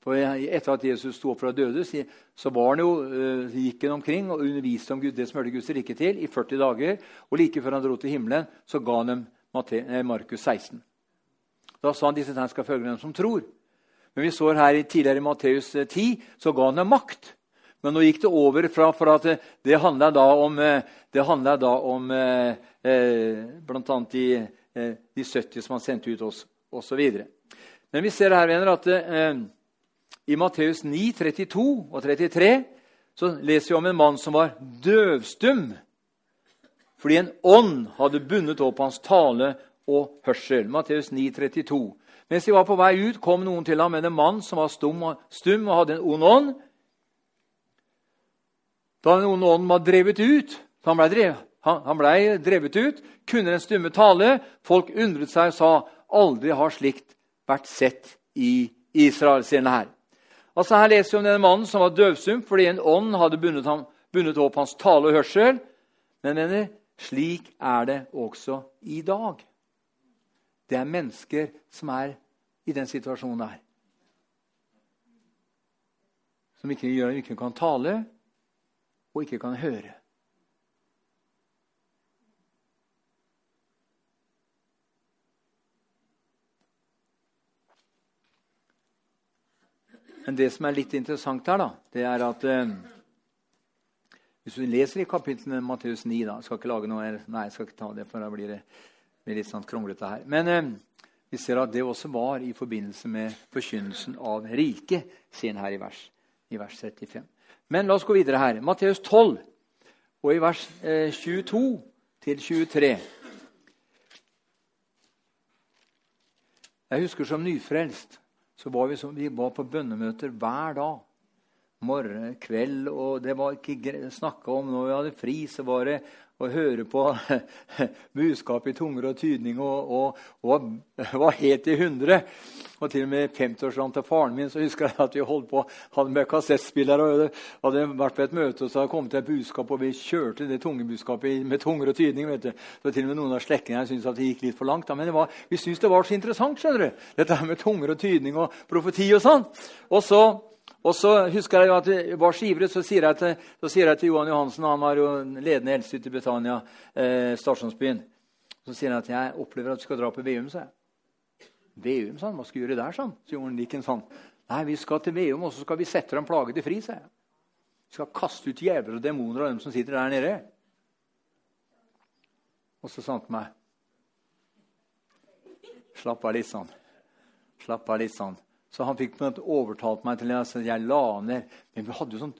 For Etter at Jesus sto opp fra døde, så var han jo, uh, gikk han omkring og underviste om Gud, det som hørte Guds rike til, i 40 dager. Og like før han dro til himmelen, så ga han dem eh, Markus 16. Da sa han disse tegn skal følge dem som tror. Men vi så her tidligere i Matteus 10, eh, så ga han dem makt. Men nå gikk det over fra for at det handla da om, det da om eh, bl.a. De, de 70 som han sendte ut oss osv. Men vi ser her venner, at eh, i Matteus 9, 32 og 33 så leser vi om en mann som var døvstum fordi en ånd hadde bundet opp hans tale og hørsel. Matteus 9, 32. Mens de var på vei ut, kom noen til ham med en mann som var stum og, stum og hadde en ond ånd. Da den onde ånden var drevet ut, han ble drevet, blei drevet ut, kunne den stumme tale. Folk undret seg og sa aldri har slikt vært sett i Israel. sier her. Altså Her leser vi om denne mannen som var døvsump fordi en ånd hadde bundet, ham, bundet opp hans tale og hørsel. Men mener, slik er det også i dag. Det er mennesker som er i den situasjonen her. Som ikke, gjør, ikke kan tale og ikke kan høre. Men det som er litt interessant her, da, det er at eh, Hvis du leser i kapittelet Matteus 9 da, skal ikke lage noe, Nei, jeg skal ikke ta det, for da blir det, blir litt sånn kronglete her. Men eh, vi ser at det også var i forbindelse med forkynnelsen av riket, sier han her i vers, i vers 35. Men la oss gå videre her. Matteus 12, og i vers eh, 22 til 23. Jeg husker som nyfrelst så var vi, så, vi var på bønnemøter hver dag. Morgen, kveld, og det var ikke snakka om når vi hadde fri, så var det å høre på budskap i tunger og tydning og, og, og var helt i hundre. Og til og med 50-årsdagen til faren min så husker jeg at vi holdt på, hadde med kassettspillere. og Hadde vært på et møte, og så hadde kommet et budskap, og vi kjørte det tungebudskapet med tunger og tydning. vet du. Så til og med noen av slektningene syntes at det gikk litt for langt. Da. Men var, vi syntes det var så interessant, skjønner du. Dette med tunger og tydning og profeti og sånn. Og så og så husker jeg jo at jeg var så ivrig, så sier jeg til, sier jeg til Johan Johansen Han var jo ledende eldste ute i Britannia, eh, stasjonsbyen. Så sier han at jeg opplever at du skal dra på Veum. sa jeg. Veum, sa han. Hva skal du gjøre der? sånn? Så gjorde han like sånn. Nei, vi skal til Veum, og så skal vi sette dem plagede fri, sa jeg. Vi skal kaste ut djevler og demoner av dem som sitter der nede. Og så sa han til meg Slapp av litt sånn. Slapp av litt sånn. Så han fikk på en måte overtalt meg til at jeg la ned. Men vi hadde jo sånn,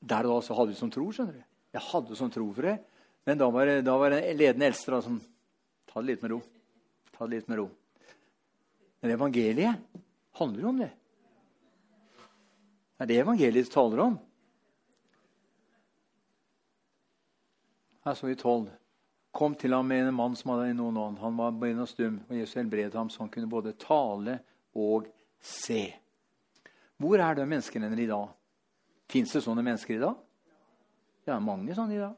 der og da så hadde vi sånn tro. skjønner du. Jeg hadde sånn tro for det. Men da var, da var det ledende eldste som Ta det litt med ro. Ta det litt med ro. Men evangeliet handler jo om det. Det er det evangeliet taler om. Her så vi tolv. Kom til ham med en mann som hadde noen ånd. Han var blind og stum, og Jesus helbredet ham så han kunne både tale og se. Hvor er de menneskene i dag? Fins det sånne mennesker i dag? Det er mange sånne i dag.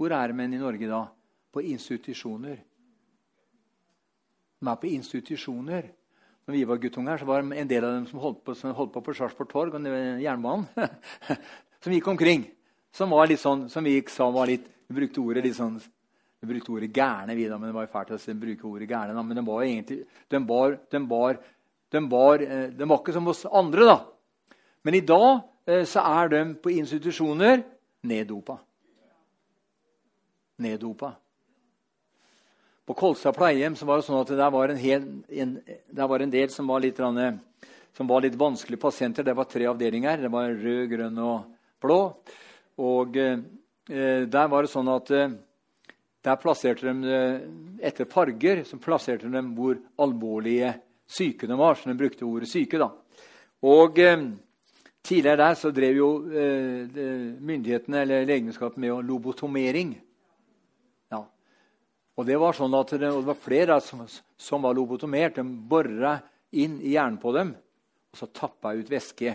Hvor er de i Norge da? På institusjoner. De er på institusjoner. Når vi var guttunger, så var det en del av dem som holdt på, som holdt på på Sarpsborg Torg og jernbanen. som gikk omkring. Som var litt sånn, som vi sa var litt Vi brukte ordet litt sånn vi brukte ordet gærne, vi da, men det var jo fælt å bruke ordet gærne. Men de var egentlig, de var, de var de var, eh, de var ikke som oss andre, da. Men i dag eh, så er de på institusjoner neddopa. Neddopa. På Kolstad pleiehjem så var det sånn at det var en, hel, en, var en del som var, litt, som litt vanskelige pasienter. Det var tre avdelinger. Det var rød, grønn og blå. Og eh, der var det sånn at der plasserte de etter farger så plasserte de hvor alvorlige syke de var, så de brukte ordet syke. da. Og eh, Tidligere der så drev jo eh, myndighetene eller legemiddelskapet med lobotomering. Ja. Og det var sånn at det, det var flere som, som, var lobotomert. De bora inn i hjernen på dem, og så tappa ut væske.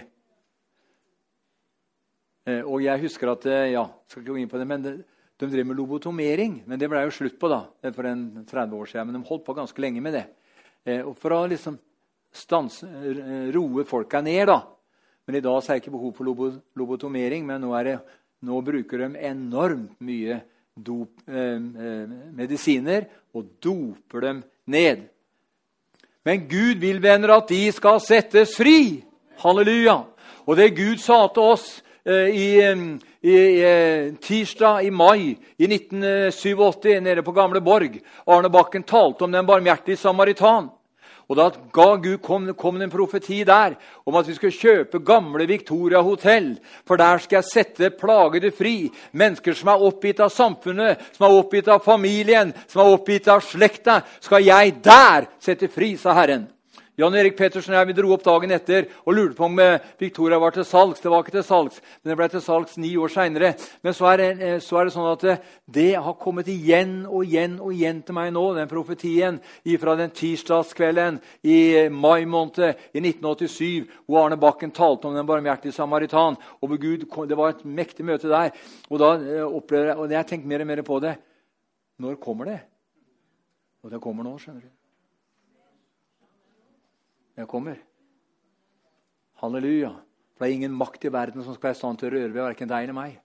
Eh, og jeg husker at eh, ja, skal ikke gå inn på det, men det, de drev med lobotomering. Men det ble jo slutt på da, for en 30 år siden. Men de holdt på ganske lenge med det. Eh, for å liksom stanse, eh, roe folka ned. da. Men I dag er det ikke behov for lobotomering, men nå, det, nå bruker de enormt mye dop, eh, eh, medisiner og doper dem ned. Men Gud vil, venner, at de skal settes fri. Halleluja. Og det Gud sa til oss i, i, i, tirsdag i mai i 1987 nede på Gamle Borg Arne Bakken talte om den barmhjertige samaritan. Og Da ga Gud, kom, kom en profeti der om at vi skulle kjøpe gamle Victoria hotell. For der skal jeg sette plagede fri. Mennesker som er oppgitt av samfunnet, som er oppgitt av familien, som er oppgitt av slekta, skal jeg der sette fri, sa Herren. Jan Erik Pettersen og jeg vi dro opp dagen etter og lurte på om eh, Victoria var til salgs. Det var ikke til salgs, men det ble til salgs ni år seinere. Men så er, det, eh, så er, det, sånn at eh, det har kommet igjen og igjen og igjen til meg nå, den profetien fra den tirsdagskvelden i mai måned i 1987, hvor Arne Bakken talte om den barmhjertige samaritan. og Gud, Det var et mektig møte der. Og da opplevde jeg, og jeg tenkte mer og mer på det. Når kommer det? Og det kommer nå, skjønner du. Jeg kommer. Halleluja. For det er ingen makt i verden som skal være i stand til å røre ved verken deg eller meg.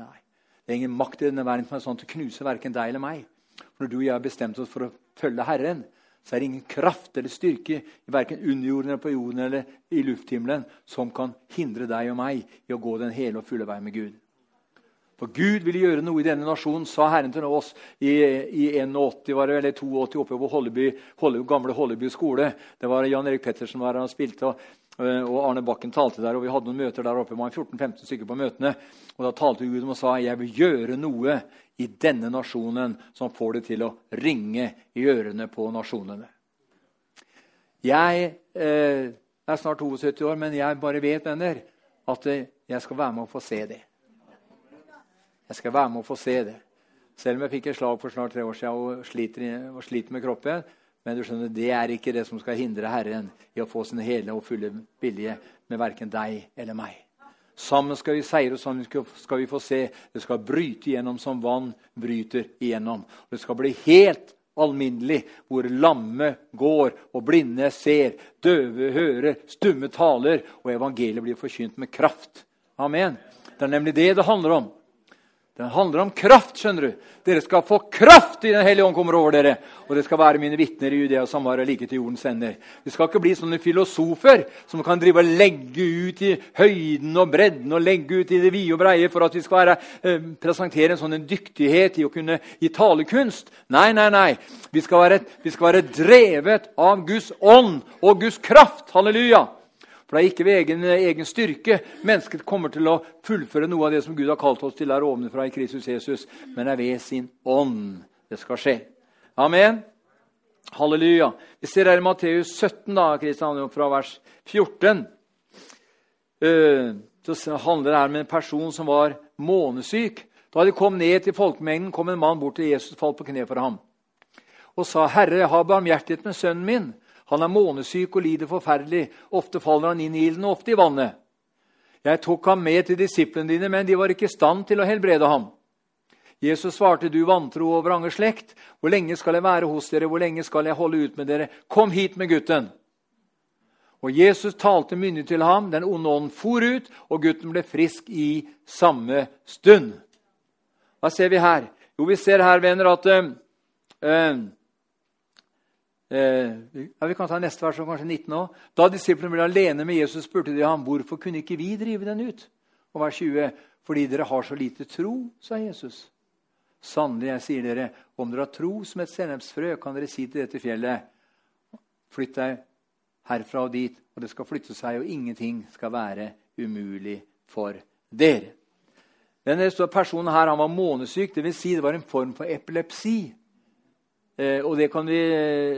Nei. Det er ingen makt i denne verden som er i stand til å knuse verken deg eller meg. For når du og jeg har bestemt oss for å følge Herren, så er det ingen kraft eller styrke i verken under jorden eller på jorden eller i lufthimmelen som kan hindre deg og meg i å gå den hele og fulle vei med Gud. For Gud ville gjøre noe i denne nasjonen, sa Herren til oss i, i 81, var det, eller 82 oppe på Holleby, Holleby, gamle Holleby skole. Det var Jan Erik Pettersen var han og spilte, og, og, Arne Bakken talte der. og Vi hadde noen møter der oppe, det var 14-15 stykker på møtene. og Da talte Gud og sa jeg vil gjøre noe i denne nasjonen som får det til å ringe i ørene på nasjonene. Jeg eh, er snart 72 år, men jeg bare vet, venner, at jeg skal være med å få se det. Jeg skal være med å få se det. Selv om jeg fikk et slag for snart tre år siden og sliter, og sliter med kroppen. Men du skjønner, det er ikke det som skal hindre Herren i å få sin hele og fulle vilje med verken deg eller meg. Sammen skal vi seire, og sammen skal vi få se. Det skal bryte igjennom som vann bryter igjennom. Det skal bli helt alminnelig, hvor lamme går og blinde ser, døve hører, stumme taler, og evangeliet blir forkynt med kraft. Amen. Det er nemlig det det handler om. Den handler om kraft. skjønner du. Dere skal få kraft i Den hellige ånd kommer over dere. Og dere skal være mine vitner i Judea og Samaria like til jordens ender. Vi skal ikke bli sånne filosofer som kan drive og legge ut i høyden og bredden og legge ut i det vide og breie for at vi skal være, eh, presentere en sånn dyktighet i å kunne gi talekunst. Nei, nei, nei. Vi skal, være, vi skal være drevet av Guds ånd og Guds kraft. Halleluja. For det er ikke ved egen, egen, styrke mennesket kommer til å fullføre noe av det som Gud har kalt oss til der ovenfra i Kristus Jesus, men det er ved sin ånd det skal skje. Amen. Halleluja. Vi ser her i Matteus 17, da, Kristian, fra vers 14. Eh, så handler det her om en person som var månesyk. Da de kom ned til folkemengden, kom en mann bort til Jesus falt på kne for ham og sa, 'Herre, ha barmhjertighet med sønnen min.' Han er månesyk og lider forferdelig. Ofte faller han inn i ilden, ofte i vannet. Jeg tok ham med til disiplene dine, men de var ikke i stand til å helbrede ham. Jesus svarte, du vantro og vrange slekt. Hvor lenge skal jeg være hos dere? Hvor lenge skal jeg holde ut med dere? Kom hit med gutten. Og Jesus talte myndig til ham. Den onde ånden for ut, og gutten ble frisk i samme stund. Hva ser vi her? Jo, vi ser her, venner, at uh, Eh, ja, vi kan ta neste vers, kanskje 19 også. Da disiplene ble alene med Jesus, spurte de ham hvorfor kunne ikke vi drive den ut. Og vers 20. Fordi dere har så lite tro, sa Jesus. Sannelig, jeg sier dere, om dere har tro som et sennepsfrø, kan dere si til dette fjellet, flytt deg herfra og dit, og det skal flytte seg, og ingenting skal være umulig for dere. Denne personen her han var månesyk, dvs. Si det var en form for epilepsi. Eh, og det kan vi,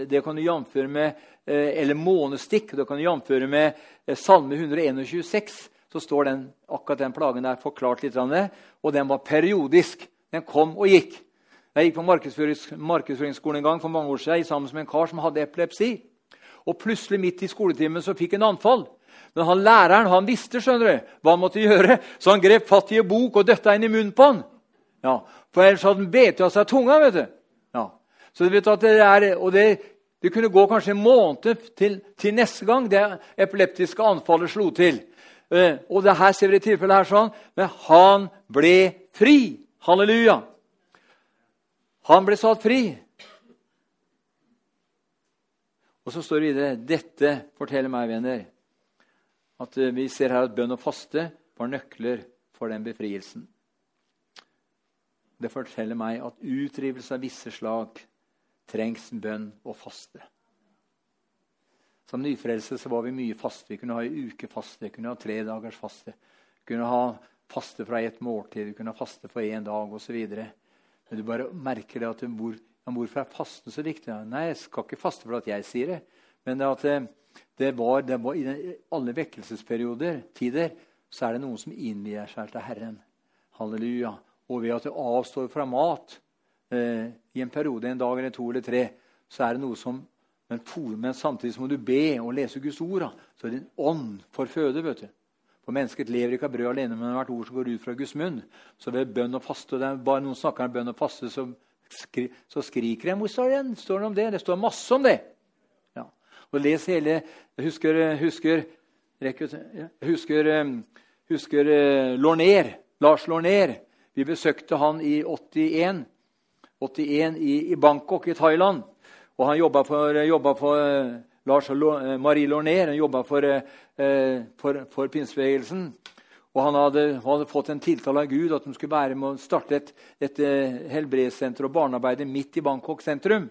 det kan du jamføre med eh, Eller månestikk. Det kan du jamføre med eh, Salme 121,6. Så står den, akkurat den plagen der forklart litt. Og den var periodisk. Den kom og gikk. Jeg gikk på markedsførings, markedsføringsskolen en gang for mange år siden sammen med en kar som hadde epilepsi. Og plutselig midt i skoletimen så fikk han anfall. Men han læreren han visste skjønner du, hva han måtte gjøre, så han grep fatt i en bok og døtta inn i munnen på han. Ja, For ellers hadde han bet av seg tunga. vet du. Så du vet at det er, og det, det kunne gå kanskje en måned til, til, neste gang det epileptiske anfallet slo til. Eh, og det her ser vi i tilfellet her sånn, men han ble fri. Halleluja. Han ble satt fri. Og så står det videre Dette forteller meg, venner, at eh, vi ser her at bønn og faste var nøkler for den befrielsen. Det forteller meg at utdrivelse av visse slag trengs bønn og faste. Som nyfrelste så var vi mye faste. Vi kunne ha en uke faste, vi kunne ha tre dagers faste. Vi kunne ha faste fra ett måltid, vi kunne ha faste for én dag osv. Men du bare merker det at hvor, ja, hvorfor er fasten så viktig? Nei, jeg skal ikke faste for at jeg sier det, Men det, at det, var, det var, i alle vekkelsesperioder, tider, så er det noen som innvier seg til Herren. Halleluja. Og ved at du avstår fra mat eh, i en periode, en dag eller to eller tre, så er det noe som men, men samtidig må du be og lese Guds ord. Så er din ånd får føde. vet du. For mennesket lever ikke av brød alene, men av hvert ord som går ut fra Guds munn. Så ved bønn og faste, det er bare noen snakker om bønn og faste, så, skri, så skriker jeg. Hvor står det, står det om det? Det står masse om det. Ja. Og les hele Jeg husker, husker, jeg husker, husker eh, Lorner, Lars Lorner. Vi besøkte han i 81, 81 i, i Bangkok i Thailand. Og han jobba for, jobba for eh, Lars og Marie Lorner. Han jobba for, eh, for, for pinsebevegelsen. Og han hadde, han hadde, fått en tiltale av Gud at de skulle være med å starte et, et helbredssenter og barnearbeide midt i Bangkok sentrum.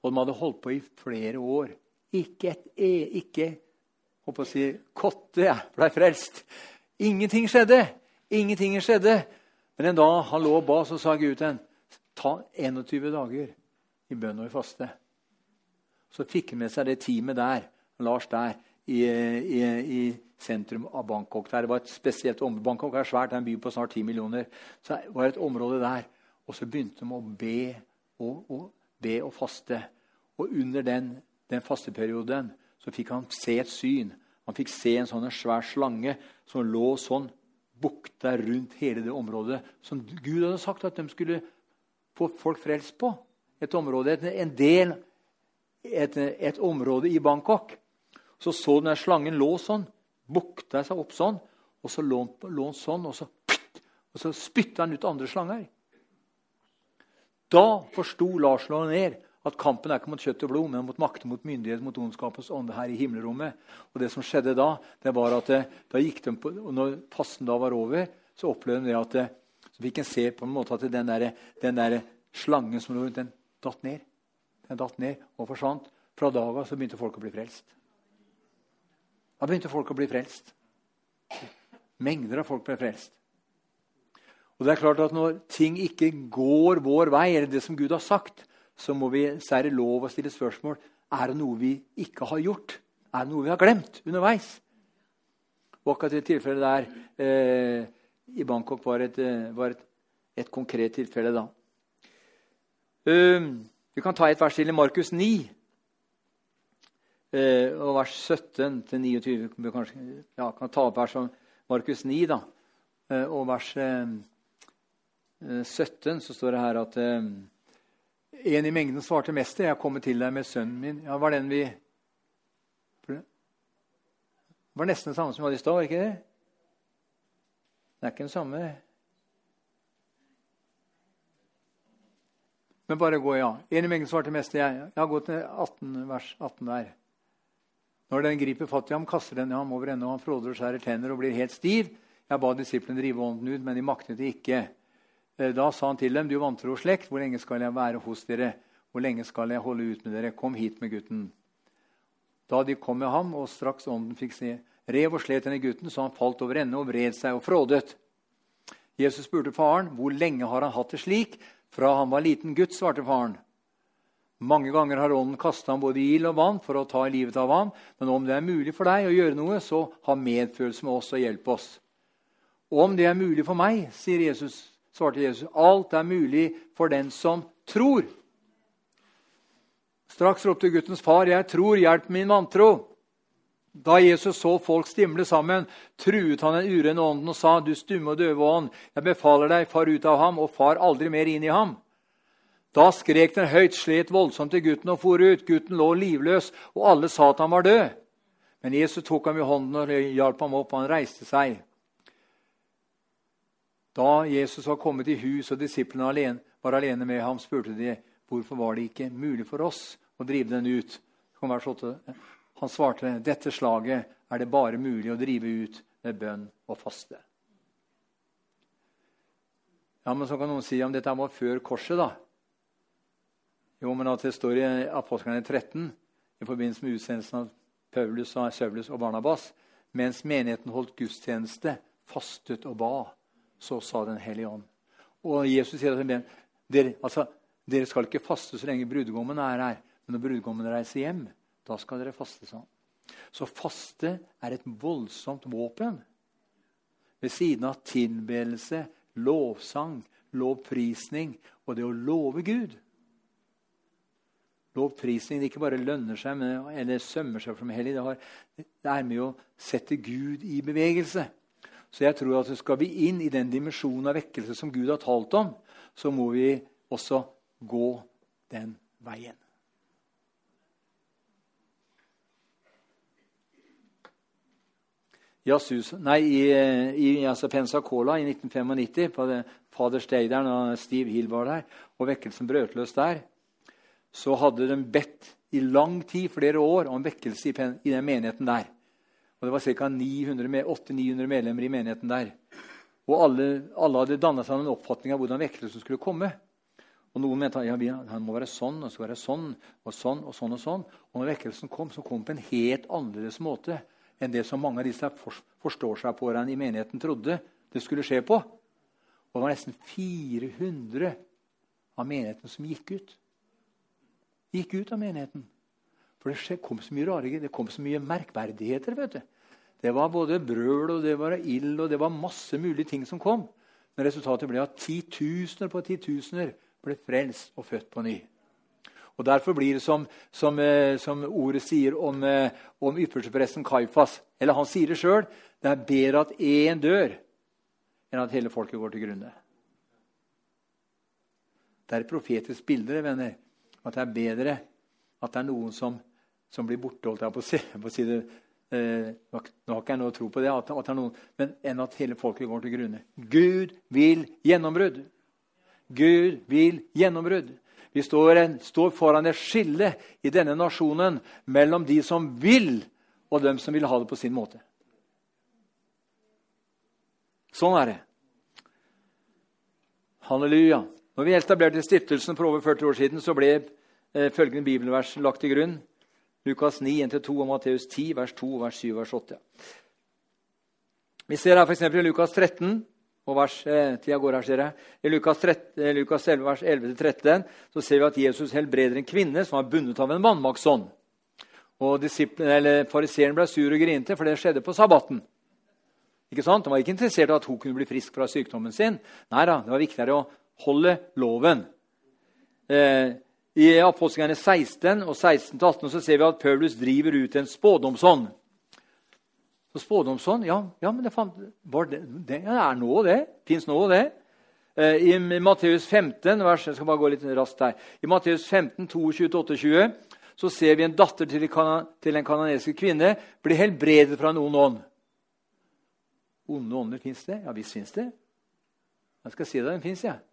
Og de hadde holdt på i flere år. Ikke et e, ikke håper å si, kotte ble frelst. Ingenting skjedde. Ingenting skjedde. Men en dag han lå og ba, så sa Gud til ham ta 21 dager i bønn og i faste. Så fikk han med seg det teamet der, Lars der, i, i, i sentrum av Bangkok. Der det var et spesielt område. Bangkok er svært, det er en by på snart 10 millioner. Så det var et område der. Og så begynte de å be og, og, be og faste. Og under den, den fasteperioden så fikk han se et syn. Han fikk se en sånn svær slange som lå sånn bukta rundt hele det området som Gud hadde sagt at de skulle få folk frelst på et område, en del, et, et område i Bangkok. Så så den slangen lå sånn, bukta seg opp sånn, og så lå den sånn, og så, og så spytta han ut andre slanger. Da forsto Lars ned at kampen er ikke mot kjøtt og blod, men mot makter, mot myndighet, mot ondskapens ånde her i himmelrommet. Og det som skjedde da, det var at det, da gikk de på, og når fasten da var over, så opplevde de at det, så fikk en se på en måte at den der, den der slangen som lå rundt, den datt ned. Den datt ned og forsvant. Fra dag av så begynte folk å bli frelst. Da begynte folk å bli frelst. Mengder av folk ble frelst. Og det er klart at Når ting ikke går vår vei, eller det som Gud har sagt, så, må vi, så lov å stille spørsmål er det noe vi ikke har gjort. Er det noe vi har glemt underveis? Og akkurat det tilfellet der eh, i Bangkok var et, eh, var et, et konkret tilfelle. da. Vi kan ta et vers til i Markus 9, uh, eh, og vers 17 til 29. Vi kanskje, ja, kan ta opp vers om Markus 9, da. Uh, og vers uh, eh, 17 så står det her at en i mengden svarte mester, 'Jeg kommer til deg med sønnen min.' Ja, var den vi Det var nesten det samme som vi hadde i stad, var ikke det? Det er ikke den samme. Men bare gå, ja. En i mengden svarte mester jeg. Jeg har gått til 18, vers 18 der. Når den griper fatt i ham, kaster den i ham over ende, og han fråder og skjærer tenner og blir helt stiv. Jeg ba disiplene drive ånden ut, men de maktet det ikke. Eh, da sa han til dem, du vantro slekt, hvor lenge skal jeg være hos dere? Hvor lenge skal jeg holde ut med dere? Kom hit med gutten. Da de kom med ham, og straks ånden fikk se, rev og slet henne gutten, så han falt over ende og vred seg og frådet. Jesus spurte faren, hvor lenge har han hatt det slik? Fra han var liten gutt, svarte faren. Mange ganger har ånden kasta ham både i ild og vann for å ta livet av ham. Men om det er mulig for deg å gjøre noe, så ha medfølelse med oss og hjelp oss. Om det er mulig for meg, sier Jesus, svarte Jesus, alt er mulig for den som tror. Straks ropte guttens far, 'Jeg tror, hjelp min vantro'. Da Jesus så folk stimle sammen, truet han den urene ånden og sa, 'Du stumme og døve ånd, jeg befaler deg, far ut av ham, og far aldri mer inn i ham.' Da skrek den høyt, slet voldsomt til gutten og for ut. Gutten lå livløs, og alle sa at han var død. Men Jesus tok ham i hånden og hjalp ham opp, og han reiste seg. Da Jesus var kommet i hus og disiplene var alene med ham, spurte de hvorfor var det ikke mulig for oss å drive den ut. Vers 8. Han svarte dette slaget er det bare mulig å drive ut med bønn og faste. Ja, men Så kan noen si om dette var før korset, da. Jo, men at det står i Apostlene 13 i forbindelse med utsendelsen av Paulus, Saulus og Barnabas mens menigheten holdt gudstjeneste, fastet og ba, så sa Den hellige ånd. Og Jesus sier at dere, altså, dere skal ikke faste så lenge brudgommen er her. Men når brudgommen reiser hjem, da skal dere faste, han. Så faste er et voldsomt våpen. Ved siden av tilbedelse, lovsang, lovprisning og det å love Gud. Lovprisning det ikke bare lønner seg men, eller sømmer seg som hellig. Det, det er med å sette Gud i bevegelse. Så jeg tror at skal vi inn i den dimensjonen av vekkelse som Gud har talt om, så må vi også gå den veien. I, Asus, nei, i, i altså Pensacola i 1995, på det, Fader Steideren og Steve Hill var der, og vekkelsen brøt løs der, så hadde de bedt i lang tid, flere år, om vekkelse i, i den menigheten der. Og Det var ca. 800-900 medlemmer i menigheten der. Og alle, alle hadde danna seg en oppfatning av hvordan vekkelsen skulle komme. Og Noen mente ja, han må være sånn og så være sånn og sånn. Og sånn og sånn. Og når vekkelsen kom, så kom på en helt annerledes måte enn det som mange av disse forstår seg på i menigheten trodde det skulle skje på. Og det var nesten 400 av menigheten som gikk ut. Gikk ut av menigheten. For det kom så mye rare, det kom så mye merkverdigheter. vet du. Det var både brøl og det var ild og det var masse mulige ting som kom. Men resultatet ble at titusener på titusener ble frelst og født på ny. Og Derfor blir det som, som, eh, som ordet sier om, eh, om ypperstepresten Kaifas. Eller han sier det sjøl. Det er bedre at én dør enn at hele folket går til grunne. Det er et profetisk bilde venner, at det er bedre at det er noen som, som blir borte holdt jeg på å si, på si det, eh, Nå har ikke jeg noe å tro på det, at, at det er noen, men enn at hele folket går til grunne. Gud vil gjennombrudd. Gud vil gjennombrudd. Vi står, står, foran et skille i denne nasjonen mellom de som vil, og dem som vil ha det på sin måte. Sånn er det. Halleluja. Når vi etablerte stiftelsen for over 40 år siden, så ble eh, følgende bibelvers lagt til grunn. Lukas 9, 1-2 og Matteus 10, vers 2, vers 7, vers 8. Vi ser her f.eks. i Lukas 13 og vers, eh, tida går her, ser jeg. I Lukas, 13, eh, Lukas 11, vers 11-13 så ser vi at Jesus helbreder en kvinne som var bundet av en vannmaktsånd. Og Fariseeren ble sur og grinte, for det skjedde på sabbaten. Ikke sant? Han var ikke interessert i at hun kunne bli frisk fra sykdommen sin. Nei da, det var viktigere å holde loven. Eh, I Apostelgjerningen 16 og 16-18 så ser vi at Paulus driver ut en spådomsånd. Så spådomsånd ja, ja, men det, fant, det, det er nå det. Fins nå det. I, I Matteus 15, vers, jeg skal bare gå litt raskt her. I Matteus 15, 22-28 så ser vi en datter til, til en kanadisk kvinne bli helbredet fra en ond ånd. Onde ånder fins det? Ja visst fins det. Jeg skal si deg, den fins, jeg. Ja.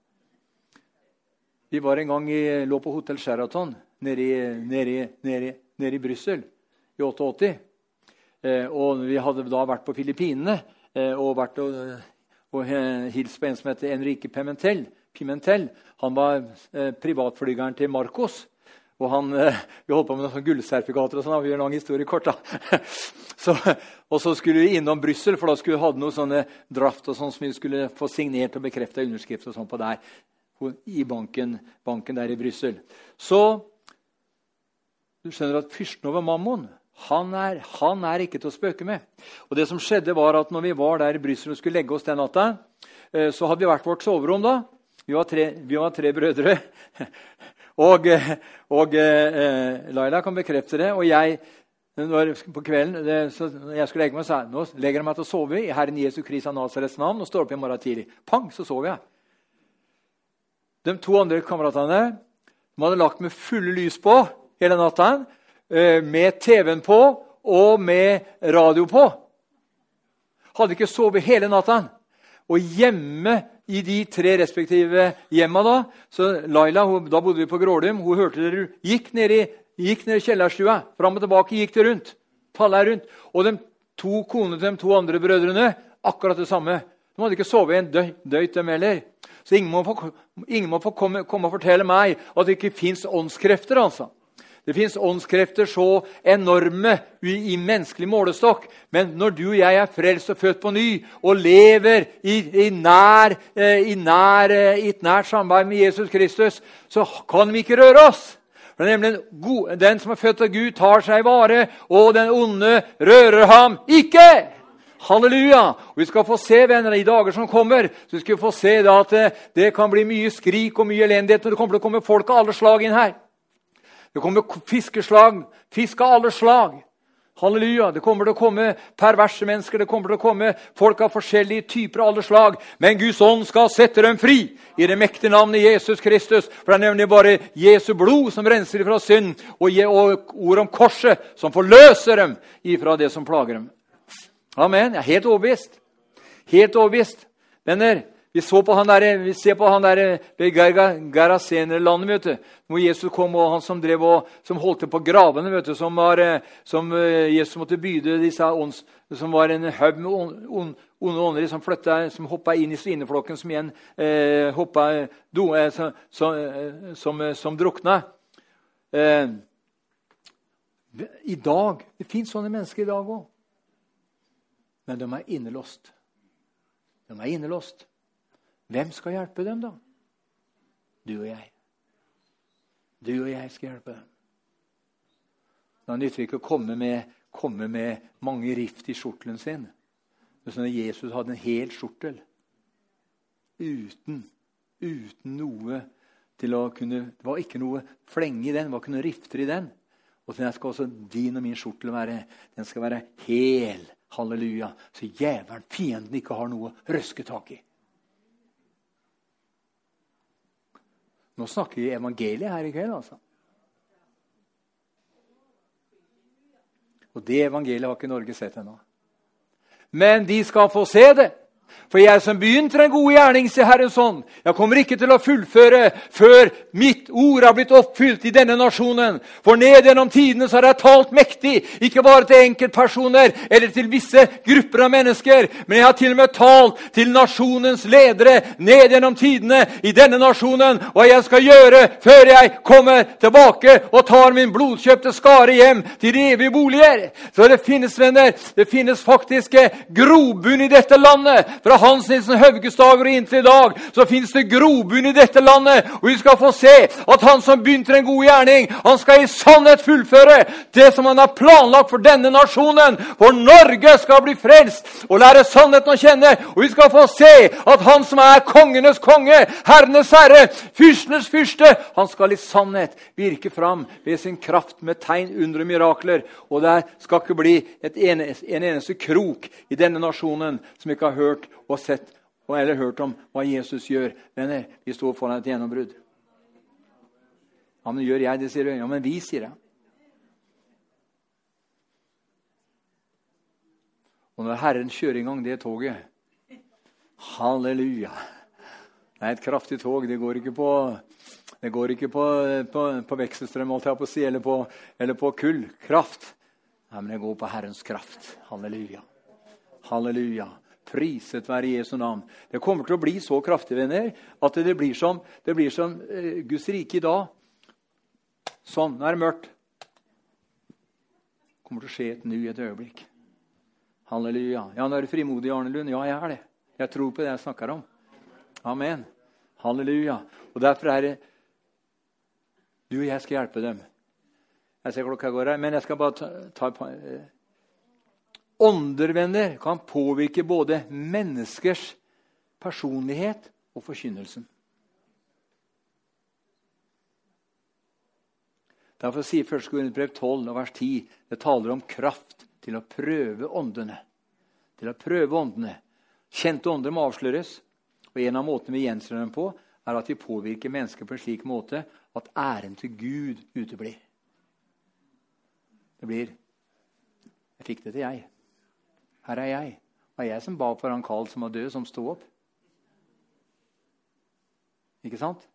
Vi var en gang i, lå på Hotell Sheraton nede i, nede nede i Brussel i 88. Eh, og vi hadde da vært på Filippinene eh, og vært og, og hilst på en som heter Enrique Pimentel. Pimentel. Han var eh, privatflygeren til Marcos. Og han, Vi holdt på med noen gullsertifikater. og sånn, vi gjør en lang historie kort da. Så, og så skulle vi innom Brussel, for da skulle vi hadde noen sånne draft og sånn som vi skulle få signert og bekrefta underskrift og sånn på der, i banken, banken der i Brussel. Så du skjønner at fyrsten over Mammon han er, han er, ikke til å spøke med. Og det som skjedde var at når vi var der i Brussel og skulle legge oss den natta, eh, så hadde vi hvert vårt soverom. da. Vi var tre, vi var tre brødre. og, og eh, Laila kan bekrefte det. Og jeg på kvelden det, jeg skulle legge meg, sa nå legger jeg meg til å sove i Herren Jesu Kristi Nazarets navn og står opp i morgen tidlig. Pang, så sov jeg. De to andre kameratene de hadde lagt med fulle lys på hele natta. Eh, med TV-en på og med radio på. Hadde ikke sovet hele natta. Og hjemme i de tre respektive hjemma da, så Laila hun, da bodde vi på Grålum, hun hørte det gikk ned i, gikk ned i kjellerstua. Fram og tilbake gikk det rundt. Palla rundt. Og de to konene til de to andre brødrene akkurat det samme. De hadde ikke sovet en døy, døyt, dem heller. Så ingen må, få, ingen må få komme, komme, og fortelle meg at det ikke fins åndskrefter. altså. Det fins åndskrefter så enorme i, i, menneskelig målestokk. Men når du og jeg er frelst og født på ny og lever i, i, nær, eh, i, nær, eh, i et nært samarbeid med Jesus Kristus, så kan vi ikke røre oss. For nemlig Den som er født av Gud, tar seg vare, og den onde rører ham ikke. Halleluja! Og Vi skal få se venner, i dager som kommer, så vi skal få se at det, det kan bli mye skrik og mye elendighet. Og det kommer til å komme folk av alle slag inn her. Det kommer fiskeslag, fisk av alle slag. Halleluja. Det kommer til å komme perverse mennesker, det kommer til å komme folk av forskjellige typer av alle slag. Men Guds ånd skal sette dem fri i det mektige navnet Jesus Kristus. For det er nemlig bare Jesu blod som renser dem fra synd, og, og ord om korset som forløser dem ifra det som plager dem. Amen. Jeg er helt overbevist. Helt overbevist. Venner, vi, så på han der, vi ser på han der Garasenerlandet, vet du, hvor Jesus kom, og han som, drev og, som holdt til på gravene, vet du, som, var, eh, som eh, Jesus måtte byde disse ånds, som var en haug med onde ånder som, flyttet, som hoppa inn i svineflokken, som igjen eh, hoppa, do, eh, som, som, som drukna. Eh, I dag Det fins sånne mennesker i dag òg. Men de er innelåst. De er innelåst. Hvem skal hjelpe dem, da? Du og jeg. Du og jeg skal hjelpe dem. Da nytter det ikke å komme med, komme med mange rift i skjortelen sin. Men sånn Jesus hadde en hel skjortel uten, uten noe til å kunne Det var ikke noe flenge i den, det var ikke noen rifter i den. Og så skal også din og min skjortel være den skal være hel. Halleluja. Så jævelen, fienden, ikke har noe å røske tak i. Nå snakker vi evangeliet her i kveld, altså. Og det evangeliet har ikke Norge sett ennå. Men de skal få se det. For jeg som begynte den gode gjerning, sier Herrens ånd, jeg kommer ikke til å fullføre før mitt ord har blitt oppfylt i denne nasjonen. For ned gjennom tidene så har jeg talt mektig, ikke bare til enkeltpersoner eller til visse grupper av mennesker, men jeg har til og med talt til nasjonens ledere ned gjennom tidene i denne nasjonen, hva jeg skal gjøre før jeg kommer tilbake og tar min blodkjøpte skare hjem til de evige boliger. Så det finnes, venner, det finnes faktisk grobunn i dette landet fra Hans Nilsen Hauges dager og inntil i dag så fins det grobunn i dette landet. Og vi skal få se at han som begynte en god gjerning, han skal i sannhet fullføre det som han har planlagt for denne nasjonen. For Norge skal bli frelst og lære sannheten å kjenne. Og vi skal få se at han som er kongenes konge, herrenes herre, fyrstenes fyrste, han skal i sannhet virke fram ved sin kraft med tegn, under mirakler. Og det skal ikke bli en, en eneste krok i denne nasjonen som ikke har hørt og sett eller hørt om hva Jesus gjør. Venner, vi står foran et gjennombrudd. Ja, men gjør jeg det, sier du? Ja, men vi, sier jeg. Og når Herren kjører i gang det toget Halleluja! Det er et kraftig tog. Det går ikke på, det går ikke på, på, på vekselstrøm holdt jeg på å si, eller på, eller på kull. Kraft. Nei, men det går på Herrens kraft. Halleluja. Halleluja. Priset være Jesu navn. Det kommer til å bli så kraftig, venner, at det blir som, det blir som uh, Guds rike i dag. Sånn. Nå er det mørkt. Det kommer til å skje et nu et øyeblikk. Halleluja. Ja, nå er du frimodig, Arne Lund. Ja, jeg er det. Jeg tror på det jeg snakker om. Amen. Halleluja. Og derfor er det Du og jeg skal hjelpe dem. Jeg ser klokka går her, men jeg skal bare ta, ta et Ånder, venner, kan påvirke både menneskers personlighet og forkynnelsen. Derfor sier 1. Korinterbrev 12 vers 10 det taler om kraft til å prøve åndene. Til å prøve åndene. Kjente ånder må avsløres. Og En av måtene vi gjenstår dem på, er at vi påvirker mennesker på en slik måte at æren til Gud uteblir. Det blir 'Jeg fikk det til, jeg'. Her er jeg. Det var jeg som ba for han Karl som var død, som sto opp. Ikke sant?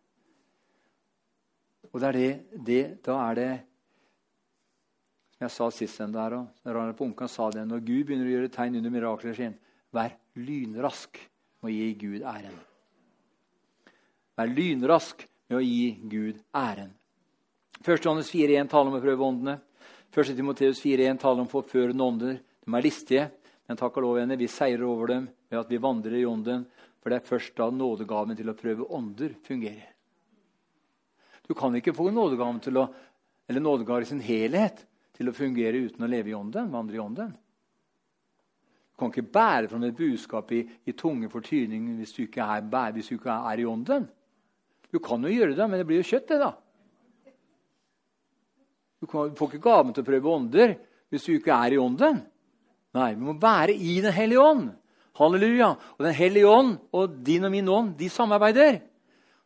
Og det er det, det Da er det Som jeg sa sist den der òg. Punkan sa det. Når Gud begynner å gjøre tegn under mirakler sin, vær lynrask med å gi Gud æren. Vær lynrask med å gi Gud æren. 1. Johannes 4,1 taler om å prøve åndene. 1. Timoteus 4,1 taler om forførende ånder. De er listige. Men takk og lov, venner, vi seirer over dem ved at vi vandrer i ånden. For det er først da nådegaven til å prøve ånder fungerer. Du kan ikke få nådegaven til å eller nådegaven i sin helhet til å fungere uten å leve i ånden, vandre i ånden. Du kan ikke bære fram et budskap i, i tunge fortyning hvis du ikke er, hvis du ikke er i ånden. Du kan jo gjøre det, men det blir jo kjøtt, det, da. Du, kan, du får ikke gaven til å prøve ånder hvis du ikke er i ånden. Nei, vi må være i Den hellige ånd. Halleluja. Og Den hellige ånd og din og min ånd de samarbeider.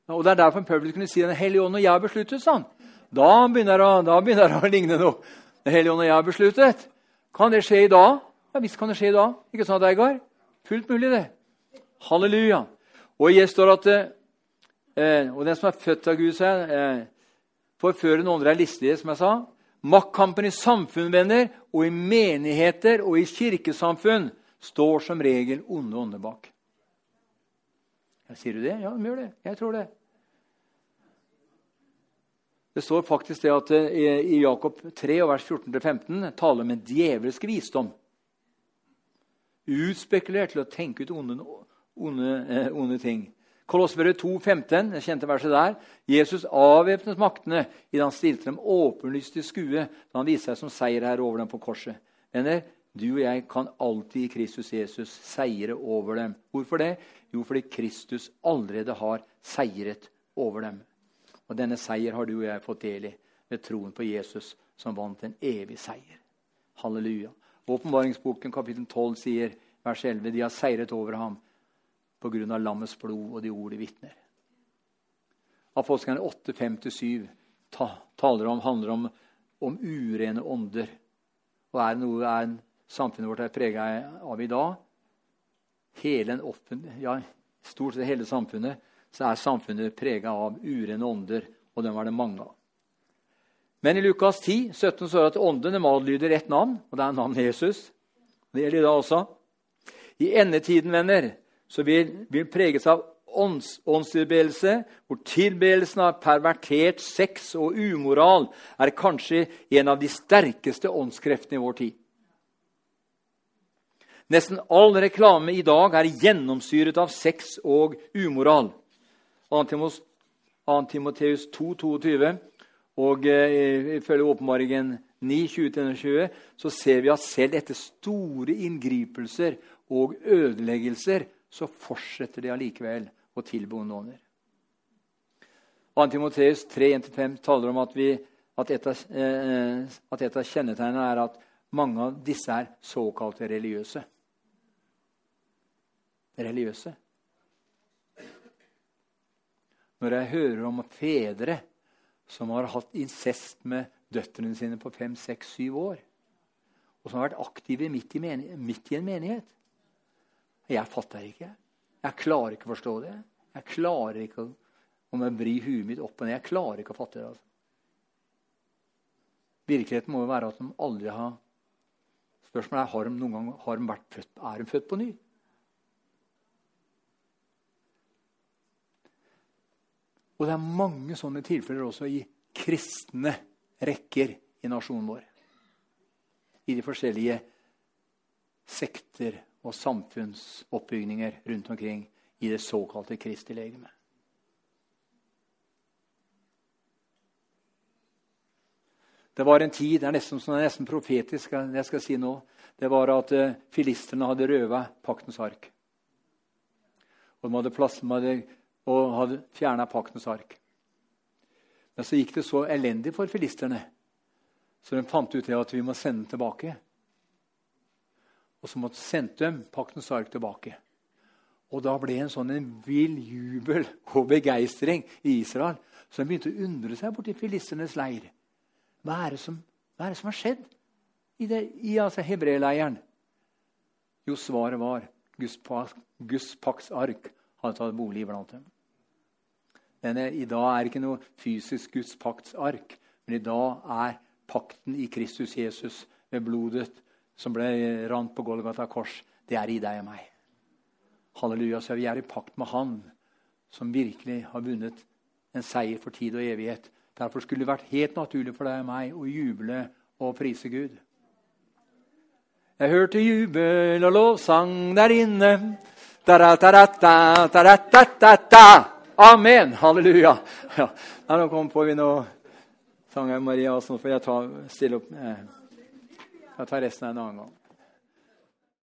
Og Det er derfor Paulus kunne si Den hellige ånd og jeg har besluttet. sånn. Da begynner det, da begynner det å ligne noe. Den hellige ånd og jeg har besluttet. Kan det skje i dag? Ja visst kan det skje i dag. Ikke sant, Eigar? Fullt mulig, det. Halleluja. Og i står at eh, Og den som er født av Gud, sier eh, For noen andre er listige, som jeg sa. Maktkampen i samfunn, venner, og i menigheter og i kirkesamfunn står som regel onde ånder bak. Sier du det? Ja, de gjør det. Jeg tror det. Det står faktisk det at eh, i Jakob 3, vers 14-15 taler om en djevelsk visdom utspekulert til å tenke ut onde, onde, eh, onde ting. Kolossbrevet 2,15, det kjente verset der. Jesus avvæpnet maktene idet han stilte dem åpenlyst til skue da han viste seg som seierherre over dem på korset. Venner, du og jeg kan alltid i Kristus Jesus seire over dem. Hvorfor det? Jo, fordi Kristus allerede har seiret over dem. Og Denne seier har du og jeg fått del i ved troen på Jesus, som vant en evig seier. Halleluja. Åpenbaringsboken kapittel 12 sier vers 11 de har seiret over ham pga. lammets blod og de ord de vitner. Apostlene 8, 5-7 taler om, handler om, om urene ånder. Og er noe er samfunnet vårt er prega av i dag hele en offen, ja, Stort sett hele samfunnet så er samfunnet prega av urene ånder, og dem var det mange av. Men i Lukas 10, 17 står det at ånden lyder ett navn, og det er navnet Jesus. Det gjelder da også. I endetiden, venner, så vil, vil preges av ånds, åndstilbedelse, hvor tilbedelsen av pervertert sex og umoral er kanskje en av de sterkeste åndskreftene i vår tid. Nesten all reklame i dag er gjennomsyret av sex og umoral. 2. Timoteus 2,22 og eh, ifølge åpenbaringen 9.20-20 så ser vi at selv etter store inngripelser og ødeleggelser så fortsetter de allikevel å tilbe onde ånder. 2. Timoteus 3.1-5 taler om at, vi, at, et av, eh, at et av kjennetegnene er at mange av disse er såkalte religiøse. Religiøse. Når jeg hører om fedre som har hatt incest med døtrene sine på fem, seks, syv år. Og som har vært aktive midt i, midt i en menighet. Jeg fatter ikke. Jeg klarer ikke å forstå det. Jeg klarer ikke å, om jeg vrir huet mitt opp og ned. Jeg klarer ikke å fatte det. altså. Virkeligheten må jo være at de aldri har Spørsmålet er har de noen gang har de vært født, er de født på ny. Og det er mange sånne tilfeller også i kristne rekker i nasjonen vår. I de forskjellige sekter og samfunnsoppbygninger rundt omkring i det såkalte Kristi legeme. Det var en tid, det er nesten, det er nesten profetisk, det jeg skal si nå, det var at filistrene filisterne hadde røva paktens ark. Og de hadde, plass, de hadde fjerna paktens ark. Men så gikk det så elendig for filisterne, så de fant ut at vi må sende den tilbake. Og så måtte de sende dem paktens ark tilbake. Og da ble en sånn en vill jubel og begeistring i Israel. Så de begynte å undre seg borti filisternes leir. Hva er det som, er det som har skjedd i, det, i altså, hebreerleiren? Jo, svaret var Guds, pakts ark hadde tatt bolig blant dem. Denne, I dag er det ikke noe fysisk Guds pakts ark. men i dag er pakten i Kristus Jesus ved blodet som ble rant på Golgata kors. Det er i deg og meg. Halleluja. Så vi er i pakt med Han som virkelig har vunnet en seier for tid og evighet. Derfor skulle det vært helt naturlig for deg og meg å juble og prise Gud. Jeg hørte jubel og lovsang der inne. Da, da. Amen! Halleluja. Ja, nå kom på vi noe Sanger Maria, så får jeg ta, stille opp. Eh, jeg tar resten en annen gang.